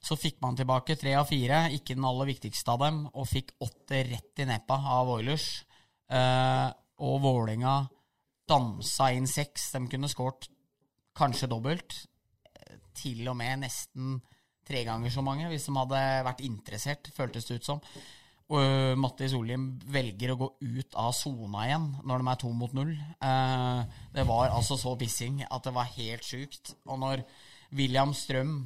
Så fikk man tilbake tre av fire, ikke den aller viktigste av dem, og fikk åtte rett i neppa av Oilers. Eh, og Vålinga dansa inn seks. De kunne skåret kanskje dobbelt. Eh, Til og med nesten tre ganger så mange, hvis de hadde vært interessert, føltes det ut som. Og øh, Matti Solheim velger å gå ut av sona igjen når de er to mot null. Uh, det var altså så pissing at det var helt sjukt. Og når William Strøm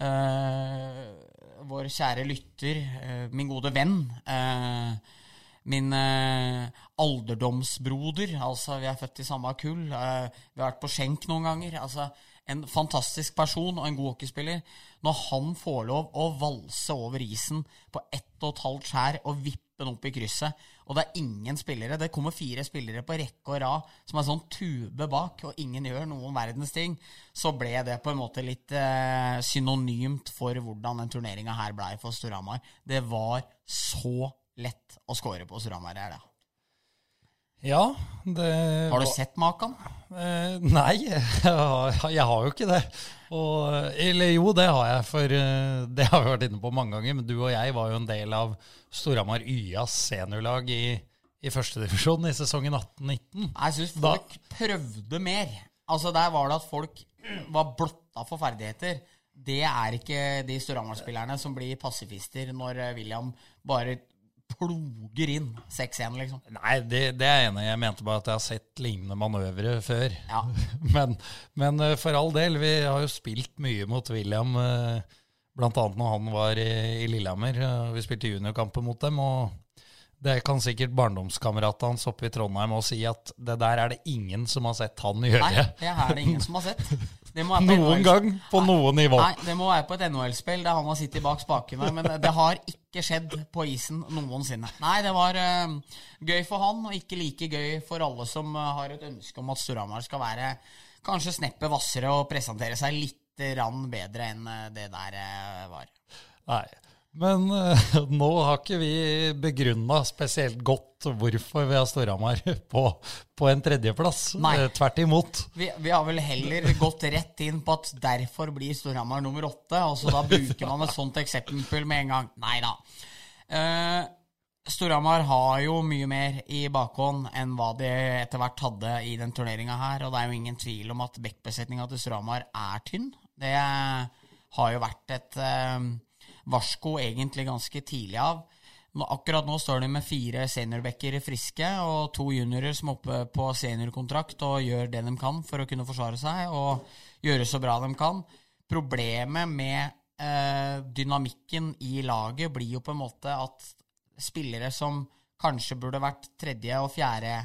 uh, vår kjære lytter, eh, min gode venn, eh, min eh, alderdomsbroder, altså vi er født i samme kull, eh, vi har vært på skjenk noen ganger, altså en fantastisk person og en god hockeyspiller. Når han får lov å valse over isen på ett og et halvt skjær og vippe den opp i krysset, og det er ingen spillere Det kommer fire spillere på rekke og rad som er sånn tube bak, og ingen gjør noen verdens ting, så ble det på en måte litt eh, synonymt for hvordan den turneringa her blei for Storhamar. Det var så lett å score på Storhamar her, da. Ja, det Har du sett maken? Eh, nei, jeg har, jeg har jo ikke det. Og, eller jo, det har jeg, for eh, det har vi vært inne på mange ganger. Men du og jeg var jo en del av Storhamar YAs seniorlag i, i førstedivisjon i sesongen 18-19. Jeg syns folk prøvde mer. Altså Der var det at folk var blotta for ferdigheter. Det er ikke de Storhamar-spillerne som blir pasifister når eh, William bare ploger inn 6-1, liksom. Nei, det, det er jeg enig i. Jeg mente bare at jeg har sett lignende manøvre før. Ja. Men, men eh, for all del, vi har jo spilt mye mot William, bl.a. blant annet når han var i, i Lillehammer. Eh, Vi spilte juniorkamper mot dem, og det kan sikkert barndomskameratene hans oppe i Trondheim også si at det der er det ingen som har sett han Nei, gjøre. det er det ingen som har sett. Det må være Noen gang, på noe nivå. Nei, det må være på et NHL-spill der han har sittet bak spakene. Men det har ikke skjedd på isen noensinne. Nei, det var uh, gøy for han, og ikke like gøy for alle som uh, har et ønske om at Storhamar skal være kanskje sneppet hvassere og presentere seg litt rann bedre enn eh, det der var. Nei. Men eh, nå har ikke vi begrunna spesielt godt hvorfor vi har Storhamar på, på en tredjeplass. Nei. Eh, Tvert imot. Vi, vi har vel heller gått rett inn på at derfor blir Storhamar nummer åtte, og så da bruker man et sånt eksempel med en gang. Nei da. Uh, Storhamar har jo mye mer i bakhånd enn hva de etter hvert hadde i den turneringa her, og det er jo ingen tvil om at backbesetninga til Storhamar er tynn. Det har jo vært et eh, varsko egentlig ganske tidlig av. Akkurat nå står de med fire seniorbacker friske og to juniorer som er oppe på seniorkontrakt og gjør det de kan for å kunne forsvare seg og gjøre så bra de kan. Problemet med eh, dynamikken i laget blir jo på en måte at spillere som kanskje burde vært tredje og fjerde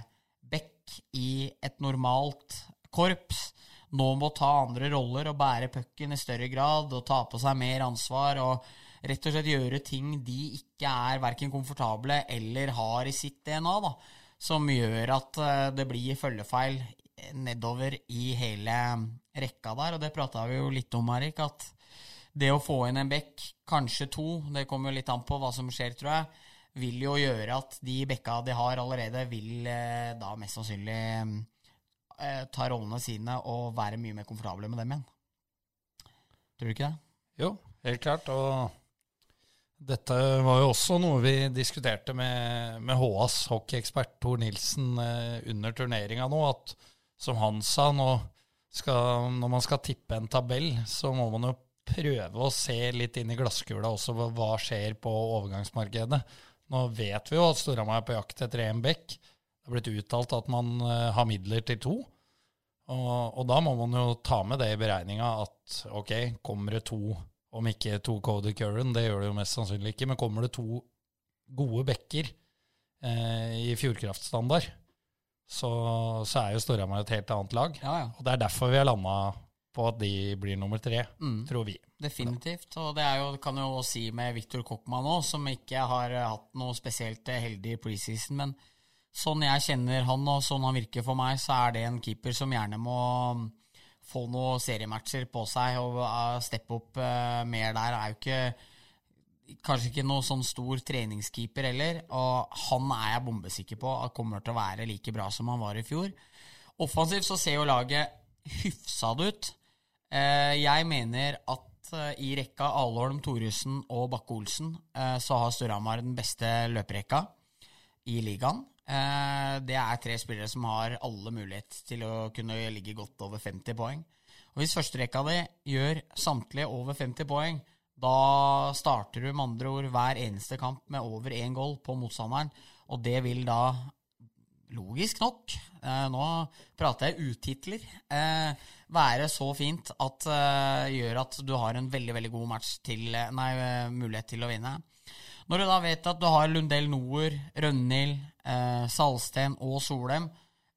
back i et normalt korps, nå må ta andre roller og bære pucken i større grad og ta på seg mer ansvar og rett og slett gjøre ting de ikke er verken komfortable eller har i sitt DNA, da, som gjør at eh, det blir følgefeil nedover i hele rekka der. Og det prata vi jo litt om, Erik, at det å få inn en bekk, kanskje to, det kommer jo litt an på hva som skjer, tror jeg, vil jo gjøre at de bekka de har allerede, vil eh, da mest sannsynlig eh, ta rollene sine og være mye mer komfortable med dem igjen. Tror du ikke det? Jo, helt klart. Og dette var jo også noe vi diskuterte med, med HAs hockeyekspert Tor Nilsen eh, under turneringa nå, at som han sa, nå skal, når man skal tippe en tabell, så må man jo prøve å se litt inn i glasskula også hva, skjer på overgangsmarkedet. Nå vet vi jo at Storhamar er på jakt etter EM bekk. Det er blitt uttalt at man eh, har midler til to. Og, og da må man jo ta med det i beregninga at ok, kommer det to, om ikke to Cody Curran, det gjør det jo mest sannsynlig ikke, men kommer det to gode bekker eh, i Fjordkraftstandard, så, så er jo Storhamar et helt annet lag. Ja, ja. Og det er derfor vi har landa på at de blir nummer tre, Mm. tror vi. Definitivt. Og det er jo, kan jo også si med Viktor Kokkmann òg, som ikke har eh, hatt noe spesielt eh, heldig preseason. Men sånn jeg kjenner han, og sånn han virker for meg, så er det en keeper som gjerne må få noen seriematcher på seg og eh, steppe opp eh, mer der. Er jo ikke Kanskje ikke noe sånn stor treningskeeper heller, og han er jeg bombesikker på at kommer til å være like bra som han var i fjor. Offensivt så ser jo laget hyfsad ut. Eh, jeg mener at i rekka Alholm, Thoresen og Bakke-Olsen så har Storhamar den beste løperekka i ligaen. Eh, det er tre spillere som har alle mulighet til å kunne ligge godt over 50 poeng. Og Hvis førsterekka di gjør samtlige over 50 poeng, da starter du med andre ord hver eneste kamp med over én goal på motstanderen, og det vil da logisk nok, eh, nå prater jeg utitler, eh, være så fint at gjør at du har en veldig, veldig god match til, nei, mulighet til å vinne. Når du da vet at du har Lundell Noer, Rønhild, eh, Salsten og Solheim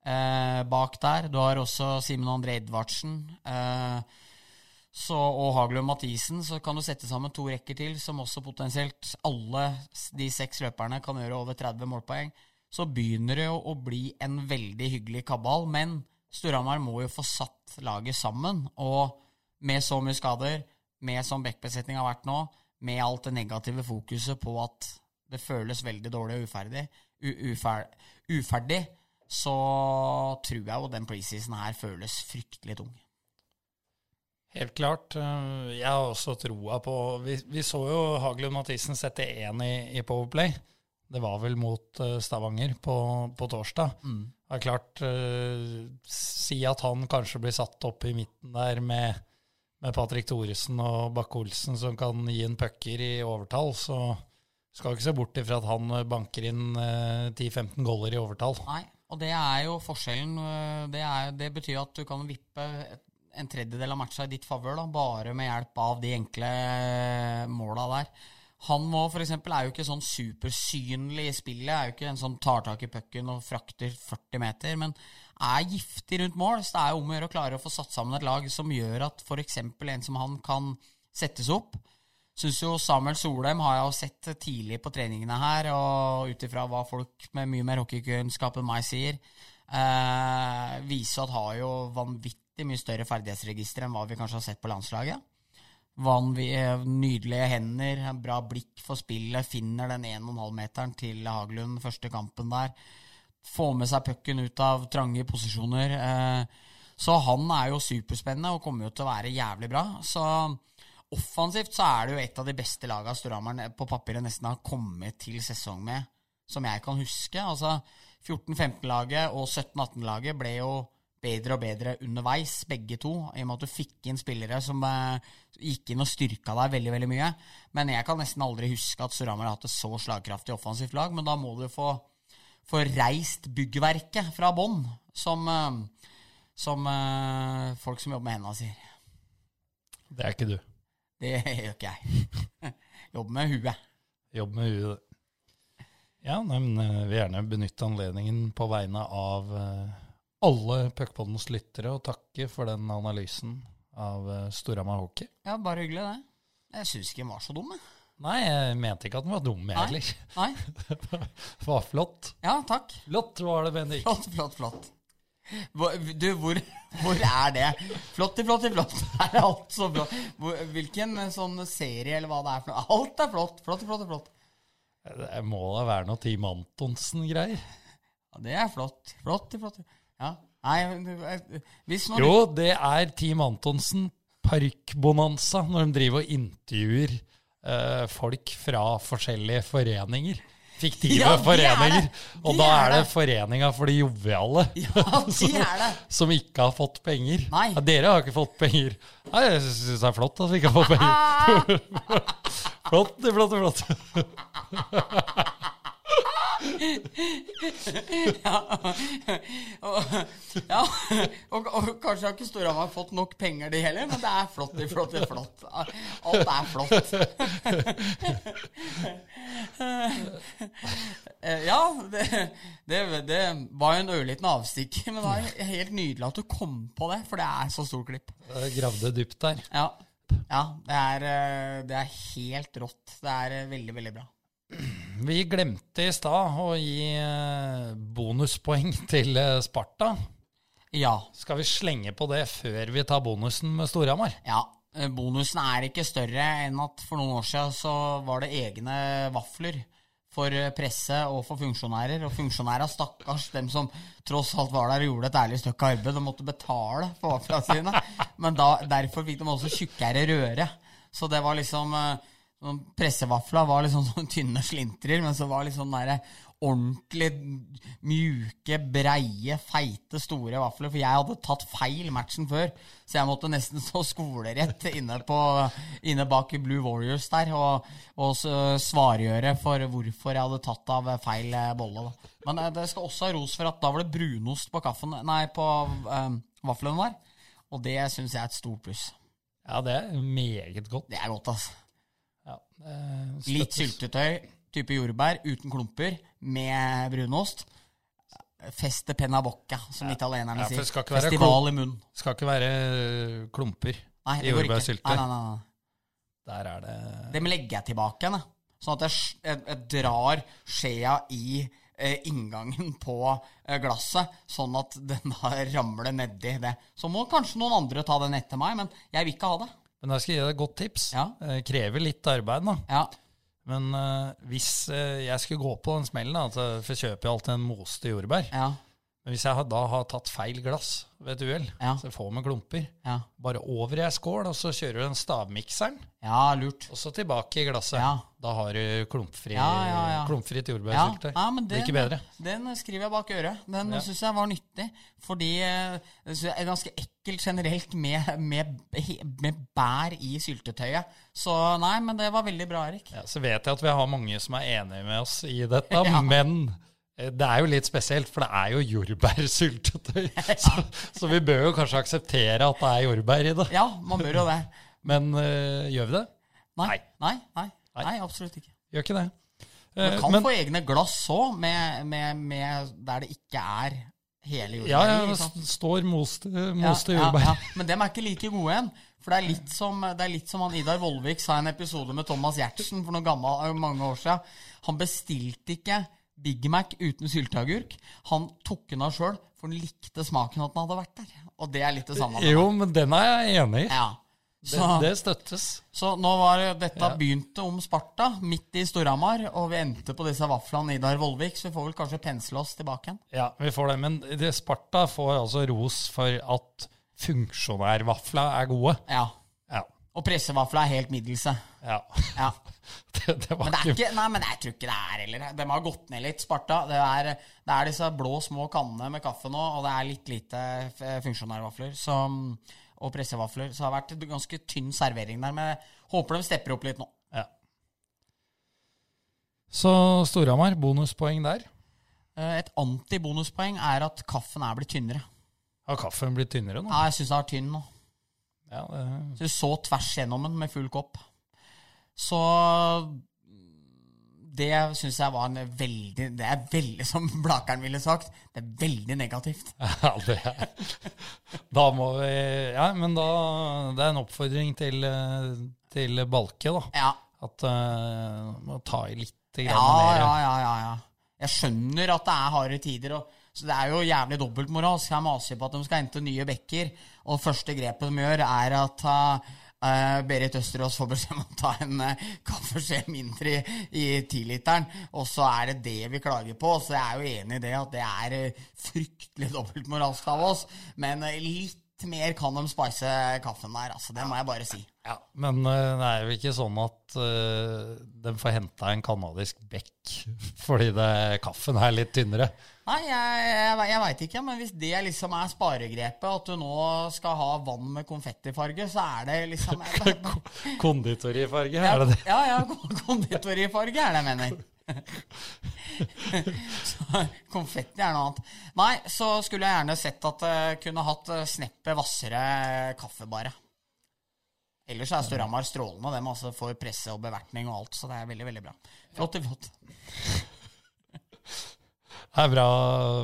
eh, bak der. Du har også Simen André Edvardsen. Eh, og Haglund Mathisen, så kan du sette sammen to rekker til, som også potensielt alle de seks løperne kan gjøre over 30 målpoeng. Så begynner det jo å bli en veldig hyggelig kabal, men Storhamar må jo få satt laget sammen. Og med så mye skader, med som backbesetning har vært nå, med alt det negative fokuset på at det føles veldig dårlig og uferdig, ufer uferdig, så tror jeg jo den preseason her føles fryktelig tung. Helt klart. eh, Jeg har også troa på Vi, vi så jo Haglund Mathisen sette én i, i Powerplay. Det var vel mot eh, Stavanger på, på torsdag. Det er klart eh, Si at han kanskje blir satt opp i midten der med, med Patrick Thoresen og Bakke-Olsen som kan gi en pucker i overtall, så skal ikke se bort ifra at han banker inn eh, 10-15 goller i overtall. Nei, og det er jo forskjellen. øh, Det, er, det betyr at du kan vippe en tredjedel av matcha i ditt favør, bare med hjelp av de enkle måla der. Han må for eksempel, er jo ikke sånn supersynlig i spillet, er jo ikke en som tar tak i pucken og frakter 40 meter, men er giftig rundt mål. Så det er jo om å gjøre å klare å få satt sammen et lag som gjør at f.eks. en som han kan settes opp. Syns jo Samuel Solheim har jeg jo sett tidlig på treningene her, og ut ifra hva folk med mye mer hockeykunnskap enn meg sier, eh, viser at har jo vanvittig mye større ferdighetsregister enn hva vi kanskje har sett på landslaget. Vanvi, nydelige hender, bra blikk for spillet, finner den 1,5-meteren til Haglund første kampen der. Får med seg pucken ut av trange posisjoner. Eh, så han er jo superspennende og kommer jo til å være jævlig bra. Så offensivt så er det jo et av de beste lagene Storhamar på papiret nesten har kommet til sesong med, som jeg kan huske. Altså 14-15-laget og 17-18-laget ble jo bedre og bedre underveis, begge to, i og med at du fikk inn spillere som eh, gikk inn og styrka deg veldig veldig mye. Men jeg kan nesten aldri huske at Storhamar har hatt et så slagkraftig offensivt lag. Men da må du få, få reist byggverket fra bånn, som, eh, som eh, folk som jobber med hendene sier. Det er ikke du. Det gjør ikke jeg. Jobber med huet. Jobber med huet. Ja, men eh, jeg vil gjerne benytte anledningen på vegne av eh, alle Puckpoddens lyttere og takke for den analysen av eh, Storhamar Hockey. Ja, bare hyggelig, det. Jeg syns ikke den var så dum, jeg. Nei, jeg mente ikke at den var dum, jeg Nei. Det var flott. Ja, takk. Flott var det, Bendik. Flott, flott, flott. Du, hvor, hvor er det? Flott, flott, flott. Er alt så flott? Hvilken sånn serie eller hva det er for noe? Alt er flott. Flott, flott, flott. Det må da være noe Team Antonsen-greier. Ja, det er flott. Flott, flott. Ja. Nei, eh, hvis noen Jo, det er Team Antonsen parykkbonanza når de driver og intervjuer eh, folk fra forskjellige foreninger. Fiktive Ja, er foreninger. Og da er det. Foreninga for de joviale. Ja, de er det. Som ikke har fått penger. Nei. Ja, dere har ikke fått penger. Nei, jeg syns det er flott at vi ikke har fått penger. flott, det er flott, flott. og, ja, og, og kanskje har ikke Storhamar fått nok penger, de heller, men det er flott, det er flott, det er flott. Alt er flott. Ja, det, det, det var jo en ørliten avstikker, men det var helt nydelig at du kom på det, for det er så stor klipp. Gravde dypt der. Ja, ja det, er, eh, det er helt rått. Det er eh, veldig, veldig bra. Vi glemte i stad å gi eh, bonuspoeng til eh, Sparta. Ja. Skal vi slenge på det før vi tar bonusen med Storhamar? Ja, eh, bonusen er ikke større enn at for noen år siden så var det egne vafler for presse og for funksjonærer. Og funksjonærer, stakkars, dem som tross alt var der og gjorde et ærlig stykke arbeid, de måtte betale for vaflene sine. Men da, derfor fikk de også tjukkere røre. Så det var liksom eh, sånn Pressevafla var liksom sånne tynne slintrer, men så var liksom liksom derre ordentlig mjuke, breie, feite, store vafler. For jeg hadde tatt feil matchen før, så jeg måtte nesten stå skolerett inne, på, inne bak i Blue Warriors der og, og svargjøre for hvorfor jeg hadde tatt av feil eh, bolle. Da. Men eh, det skal også ha ros for at da var det brunost på kaffen, nei, på um, vaflene der. Og det syns jeg er et stort pluss. Ja, det er meget godt. Det er godt, altså. Ja, det Litt syltetøy, type jordbær, uten klumper, med brunost. feste penna bocca, som italienerne Ja, for sier. Festival i munnen. Skal ikke være øh, klumper Nei, i jordbærsylte. Nei, nei, nei, nei. Der er det Dem legger jeg tilbake igjen. Sånn at jeg, jeg, jeg drar skjea i eh, inngangen på eh, glasset, sånn at den da ramler nedi det. Så må kanskje noen andre ta den etter meg, men jeg vil ikke ha det. Men jeg skal gi deg et godt tips. Ja. Eh, krever litt arbeid, da. Ja, Men uh, hvis uh, jeg skulle gå på den smellen, da, for jeg kjøper jo alltid en moste jordbær ja, Men hvis jeg har- da har tatt feil glass ved et uhell, Ja. så jeg får med klumper, ja. bare over i ei skål, og så kjører du den stavmikseren, Ja, lurt. og så tilbake i glasset. Ja. Da har du klumpfri, Ja, ja, ja. klumpfritt jordbærsyltetøy. ja, men Blir den, ikke bedre. den skriver jeg bak øret. Den Ja. syns jeg var nyttig. Fordi eh, det er ganske ekkelt generelt med, med, med bær i syltetøyet. Så nei, men det var veldig bra, Erik. Ja, så vet jeg at vi har mange som er enige med oss i dette, men eh, det er jo litt spesielt, for det er jo jordbærsyltetøy. Så, så vi bør jo kanskje akseptere at det er jordbær i det. Ja, man bør jo det. Men eh, gjør vi det? Nei, Nei. nei, nei, Nei. absolutt ikke. Gjør ikke det. Man Eh, kan men få egne glass òg, med, med, med der det ikke er hele ja, jordbær ja, ja det står moste, Ja, moste ja, jordbær. ja. Men dem er ikke like gode igjen. For det er litt som, det er litt som han Idar Vollvik sa i en episode med Thomas Giertsen for noen gammel, mange år siden. Han bestilte ikke Big Mac uten sylteagurk. Han tok den av sjøl, for han likte smaken at den hadde vært der. Og det er litt det samme. Jo, men den er jeg enig i. Ja. Det, Så, det støttes. så nå var dette Ja. begynte om Sparta, midt i Storhamar, og vi endte på disse vaflene Idar Vollvik, så vi får vel kanskje pensle oss tilbake igjen. Ja, vi får det. Men det, Sparta får altså ros for at funksjonærvafla er gode. Ja. Ja. Og pressevafla er helt middelse. ja. Ja. Det, det var Men det er ikke nei, men jeg tror ikke det er heller. De har gått ned litt, Sparta. Det er, det er disse blå, små kannene med kaffe nå, og det er litt lite funksjonærvafler som, og pressevafler. Så det har vært en ganske tynn servering der, men jeg håper de stepper opp litt nå. ja. Så Storhamar, bonuspoeng der. Eh, Et antibonuspoeng er at kaffen er blitt tynnere. Har kaffen blitt tynnere nå? Ja, jeg syns den er tynn nå. Ja, det, Så du så tvers gjennom den med full kopp. Så det syns jeg var en veldig Det er veldig, som Blakeren ville sagt, det er veldig negativt. ja, det er Da må vi Ja, men da Det er en oppfordring til, til Balke, da. Ja, At uh, må ta i litt grann Ja, mer. ja, ja, ja, ja. Jeg skjønner at det er harde tider. Og, så Det er jo jævlig dobbeltmoralsk. Jeg maser på at de skal hente nye bekker, og første grepet de gjør, er at uh, Berit Østerås får beskjed om å ta en uh, kaffeskje mindre i, tiliteren, og så er det det vi klager på. Så jeg er jo enig i det at det er uh, fryktelig dobbeltmoralsk av oss, men uh, litt mer kan de spice kaffen der, altså. Det må jeg bare si. Ja, Men eh, det er jo ikke sånn at uh, de får henta en kanadisk bekk fordi det, kaffen er litt tynnere. Nei, jeg, jeg, jeg veit ikke, men hvis det liksom er sparegrepet, at du nå skal ha vann med konfettifarge, så er det liksom Konditorifarge, Ja, er det det? ja, ja kon- konditorifarge er det jeg mener. så konfetti er noe annet. Nei, så skulle jeg gjerne sett at jeg kunne hatt eh, sneppet hvassere kaffe, bare. Ellers er Storhamar strålende, dem altså får presse og bevertning og alt, så det er veldig, veldig bra. Flott, flott. Det er bra,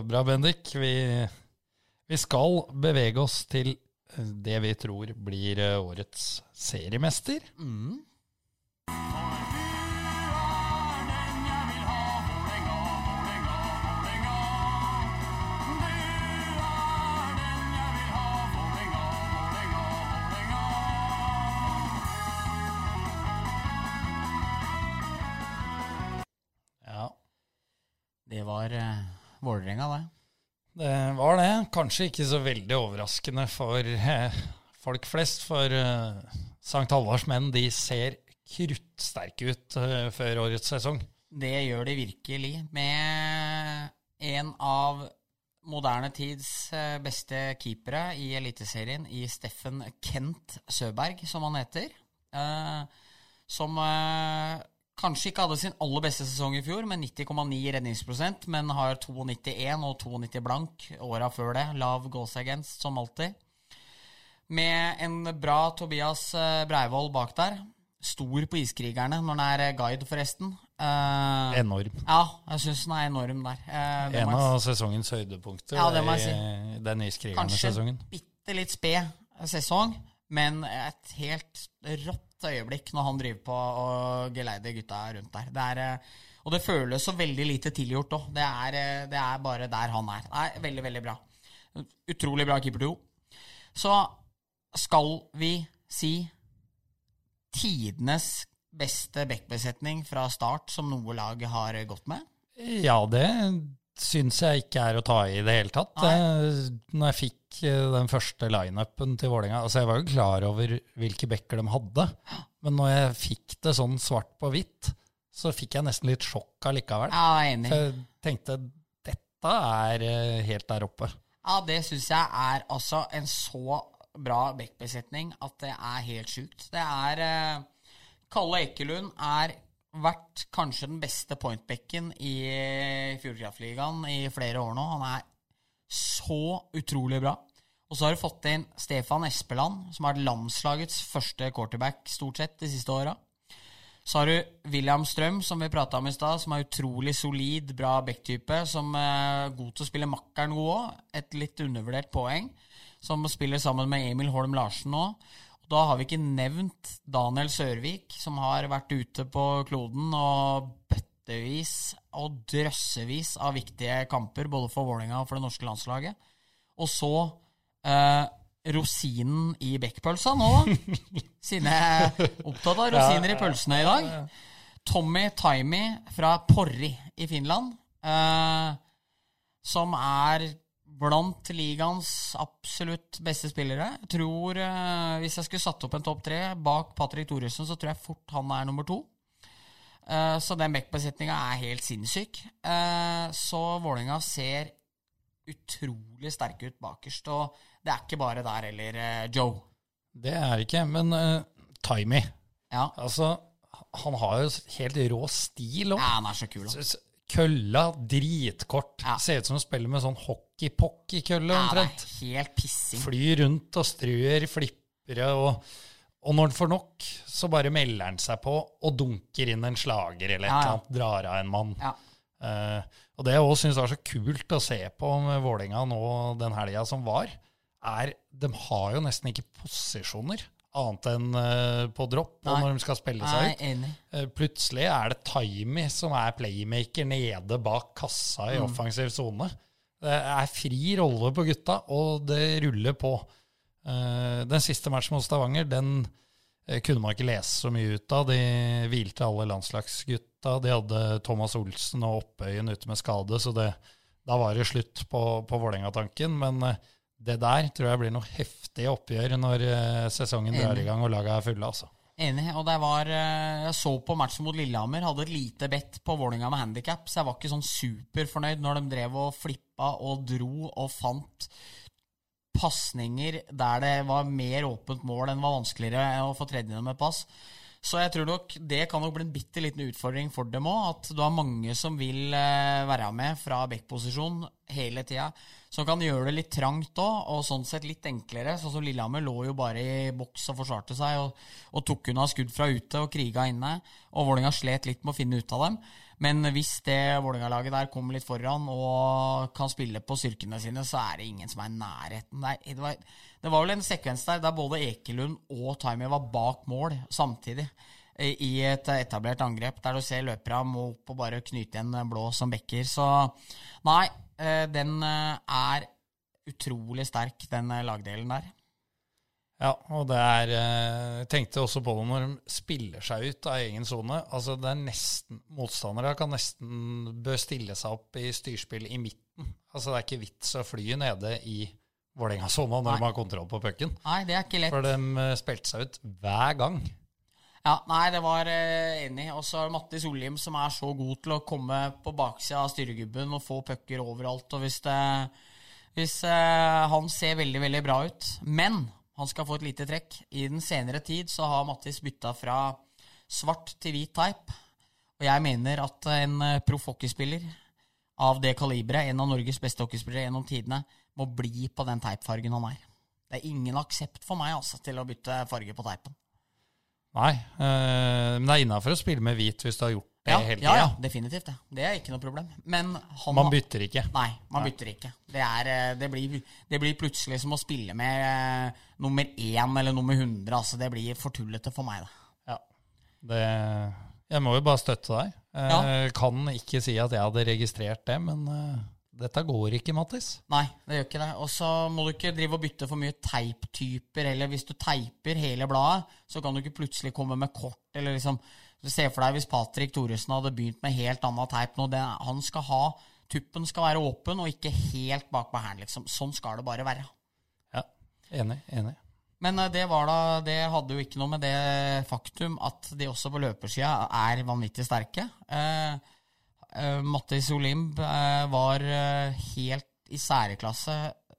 bra Bendik. Vi, vi skal bevege oss til det vi tror blir eh, årets seriemester. Ja, var eh, Vålerenga, det. det var det. Kanskje ikke så veldig overraskende for eh, folk flest, for eh, St. Halvards menn de ser kruttsterke ut eh, før årets sesong. Det gjør de virkelig, med en av moderne tids eh, beste keepere i Eliteserien, i Steffen Kent Søberg, som han heter. Eh, som eh, kanskje ikke hadde sin aller beste sesong i fjor, med 90,9 redningsprosent, men har 92,1 og 92 blank åra før det. Lav goals against, som alltid. Med en bra Tobias eh, Breivoll bak der. Stor på Iskrigerne når han er eh, guide, forresten. Uh, Enorm. ja, jeg syns den er enorm der. Uh, En av sesongens høydepunkter Ja, i den iskrigerne-sesongen. en bitte litt sped sesong, men et helt rått øyeblikk når han driver på og geleider gutta rundt der. Det er, eh, og det føles så veldig lite tilgjort òg. Det, er, eh, det er bare der han er. Nei, veldig, veldig bra. Utrolig bra keeperduo. Så skal vi si tidenes beste backbesetning fra start som noe lag har gått med? Ja, det syns jeg ikke er å ta i det hele tatt. Eh, Når jeg fikk eh, den første lineupen til Vålerenga altså Jeg var jo klar over hvilke backer de hadde, men når jeg fikk det sånn svart på hvitt, så fikk jeg nesten litt sjokk allikevel. Ja, jeg er enig. For jeg tenkte dette er eh, helt der oppe. Ja, det syns jeg er altså en så bra backbesetning at det er helt sjukt. Det er Kalle Ekelund er vært kanskje den beste pointbacken i Fjordkraftligaen i flere år nå. Han er så utrolig bra. Og så har du fått inn Stefan Espeland, som har vært landslagets første quarterback stort sett de siste åra. Så har du William Strøm, som vi prata om i stad, som er utrolig solid, bra backtype, som er god til å spille makkeren god òg. Et litt undervurdert poeng. Som spiller sammen med Emil Holm Larsen nå. Da har vi ikke nevnt Daniel Sørvik, som har vært ute på kloden og bøttevis og drøssevis av viktige kamper, både for Vålerenga og for det norske landslaget. Og så eh, rosinen i bekkpølsa nå. Siden jeg er opptatt av rosiner i pølsene i dag. Tommy Taimi fra Porri i Finland. Eh, som er blant ligaens absolutt beste spillere. Jeg tror, eh, Hvis jeg skulle satt opp en topp tre bak Patrick Thoresen, så tror jeg fort han er nummer to. Eh, så den backbesetninga er helt sinnssyk. Eh, så Vålerenga ser utrolig sterke ut bakerst. Og det er ikke bare der heller, eh, Joe. Det er ikke, men uh, Timey Ja. Altså, han har jo helt rå stil òg. ja, han er så kul. da. Kølla, dritkort. Ja. Ser ut som han spiller med sånn hockey-pocky-kølle Ja, omtrent. er helt pissing. Flyr rundt og strør flippere, og, og når han får nok, så bare melder han seg på og dunker inn en slager eller et Ja, ja. eller annet, drar av en mann. Ja. Uh, og det jeg òg syns var så kult å se på med Vålerenga nå den helga som var, er de har jo nesten ikke posisjoner annet enn uh, på dropp og når de skal spille seg Nei, ut. enig. Eh, Plutselig er det Timey som er playmaker nede bak kassa i offensiv sone. Det er fri rolle på gutta, og det ruller på. Eh, Den siste matchen mot Stavanger, den eh, kunne man ikke lese så mye ut av. De hvilte alle landslagsgutta. De hadde Thomas Olsen og Oppøyen ute med skade, så det, da var det slutt på, på Vålerenga-tanken. Men eh, det der tror jeg blir noe heftig oppgjør når sesongen drar i gang og laga er fulle, altså. Enig. Og var eh, Jeg så på matchen mot Lillehammer, hadde et lite bet på Vålinga med handikap, så jeg var ikke sånn superfornøyd når de drev og flippa og dro og fant pasninger der det var mer åpent mål enn var vanskeligere å få tredd inn med pass. Så jeg tror nok det kan nok bli en bitte liten utfordring for dem òg. At du har mange som vil eh, være med fra backposisjon hele tida. Som kan gjøre det litt trangt òg, og sånn sett litt enklere. Sånn som Lillehammer lå jo bare i boks og forsvarte seg, og, og tok unna skudd fra ute og kriga inne. Og Vålerenga slet litt med å finne ut av dem. Men hvis det Vålerenga-laget der kommer litt foran og kan spille på styrkene sine, så er det ingen som er i nærheten. Er- det, var, det var vel en sekvens der der både Ekelund og Taimi var bak mål samtidig. I i et etablert angrep der du ser løpere må opp og bare knyte igjen blå som bekker. Så nei, eh, den eh, er utrolig sterk, den eh, lagdelen der. Ja, og det er eh, Jeg tenkte også på det når de spiller seg ut av egen sone. Altså, det er nesten Motstandere kan nesten bør stille seg opp i styrspill i midten. Altså, det er ikke vits å fly nede i Vålerenga-sona når Nei. de har kontroll på pucken. Nei, det er ikke lett. For de eh, spilte seg ut hver gang. Ja, nei, det var eh, enig. Og så Mattis det som er så god til å komme på baksida av styregubben og få pucker overalt. Og hvis, det, hvis eh, Han ser veldig, veldig bra ut. Men han skal få et lite trekk. I den senere tid så har Mattis bytta fra svart til hvit teip. Og jeg mener at en eh, proff hockeyspiller av det kaliberet, en av Norges beste hockeyspillere gjennom tidene, må bli på den teipfargen han er. Det er ingen aksept for meg altså, til å bytte farge på teipen. Nei, øh, men det er innafor å spille med hvit hvis du har gjort det Ja, hele ja, tida. ja, definitivt. Det Det er ikke noe problem. Men han Man bytter ikke. Nei, man bytter ikke. Det, er, eh, det, blir, det blir plutselig som å spille med uh, nummer én eller nummer 100. Altså, det blir for tullete for meg, da. Ja. Det, jeg må jo bare støtte deg. Ja. Kan ikke si at jeg hadde registrert det, men eh, dette går ikke, Mattis. Nei, det gjør ikke det. Og så må du ikke drive og bytte for mye teiptyper. Eller hvis du teiper hele bladet, så kan du ikke plutselig komme med kort. Eller liksom Se for deg hvis Patrick Thoresen hadde begynt med helt annen teip nå. Det, han skal ha Tuppen skal være åpen og ikke helt bak på hælen, liksom. Sånn skal det bare være. Ja, Enig. enig. Men eh, det var da Det hadde jo ikke noe med det faktum at de også på løpersida er vanvittig sterke. Eh, eh, Mattis Olimb uh, var uh, helt i særklasse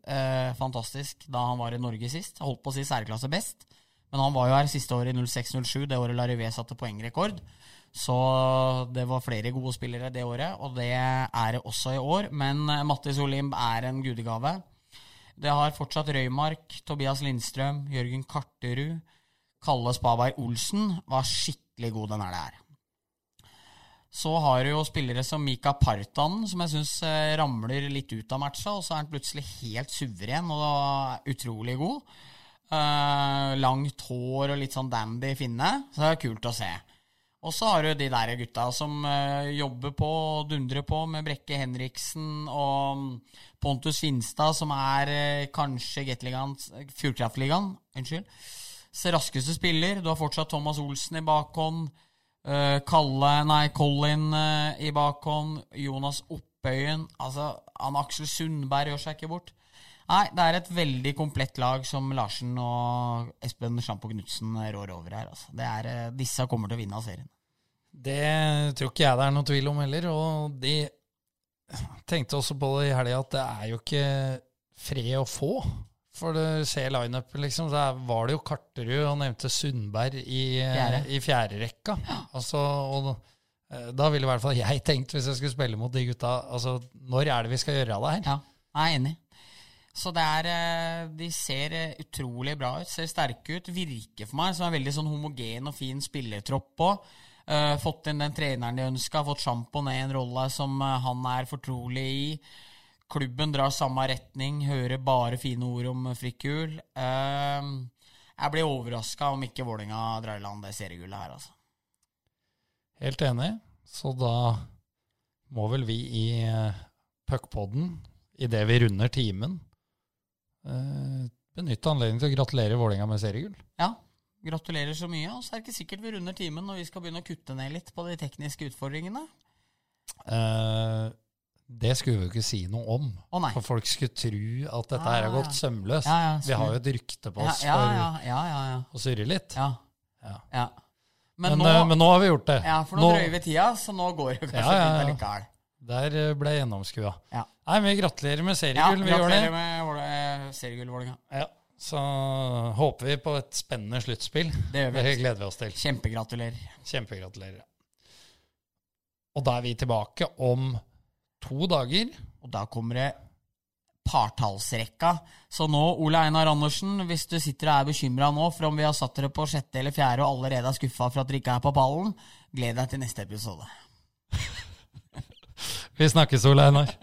eh, fantastisk da han var i Norge sist. Holdt på å si særklasse best. Men han var jo her siste året i 06-07, det året Larivé satte poengrekord. Så det var flere gode spillere det året, og det er det også i år. Men eh, Mattis Olimb er en gudegave. Det har fortsatt Røymark, Tobias Lindstrøm, Jørgen Karterud. Kalle Spaberg Olsen var skikkelig god den helga her. Så har du jo spillere som Mika Partanen, som jeg syns ramler litt ut av matcha, og så er han plutselig helt suveren og utrolig god. Uh, langt hår og litt sånn dandy finne, så det er kult å se. Og så har du de der gutta som uh, jobber på og dundrer på med Brekke Henriksen og mm, Pontus Finstad, som er uh, kanskje Fjordkraftligaen, unnskyld. Raskeste spiller. Du har fortsatt Thomas Olsen i bakhånd. Eh, Kalle, nei, Colin eh, i bakhånd. Jonas Oppøyen. Altså, han Aksel Sundberg gjør seg ikke bort. Nei, det er et veldig komplett lag som Larsen og Espen Sjampo Knutsen rår over her. Altså. Er, eh, disse kommer til å vinne av serien. Det tror ikke jeg det er noe tvil om heller. Og de tenkte også på det i helga at det er jo ikke fred å få. For du ser lineupen, liksom, så er- var det jo Karterud og nevnte Sundberg i, Fjerde. i fjerde rekka. Altså, og eh, da ville i hvert fall jeg tenkt, hvis jeg skulle spille mot de gutta altså, Når er det vi skal gjøre av det her? Ja, jeg er enig. Så det er eh, De ser eh, utrolig bra ut, ser sterke ut. Virker for meg som en veldig sånn homogen og fin spillertropp òg. fått inn den treneren de ønska, fått Sjampo ned i en rolle som han er fortrolig i. Klubben drar samme retning, hører bare fine ord om Frikul. Eh, jeg blir overraska om ikke Vålerenga drar i land det seriegullet her, altså. Helt enig. Så da må vel vi i uh, puckpodden, idet vi runder timen, eh, benytte anledningen til å gratulere Vålerenga med seriegull. Ja, gratulerer så mye. Og så er det ikke sikkert vi runder timen når vi skal begynne å kutte ned litt på de tekniske utfordringene. Eh, det skulle vi jo ikke si noe om. Oh. For folk skulle tro at dette her har Ah, gått sømløst. Ja, ja, vi har jo et rykte på oss ja, ja, for ja, ja, ja. å surre litt. ja, Ja. ja. Men, Men, nå, eh, men nå har vi gjort det. ja, for nå, drøyer vi tida, så nå går det kanskje Ja, ja, fint ja. allikevel. Der eh, ble jeg gjennomskua. Ja. Nei, men gratulerer med Ja, seriegull. det. gratulerer med eh, seriegull, Vålerenga. Ja. Så håper vi på et spennende sluttspill. Det vi. Det gleder vi oss til. Kjempegratulerer. Kjempegratulerer. Og da er vi tilbake om to dager. Og da kommer det partallsrekka. Så nå, Ole Einar Andersen, hvis du sitter og er bekymra nå for om vi har satt dere på sjette eller fjerde og allerede er skuffa for at dere ikke er på pallen, gled deg til neste episode. Vi snakkes, Ole Einar.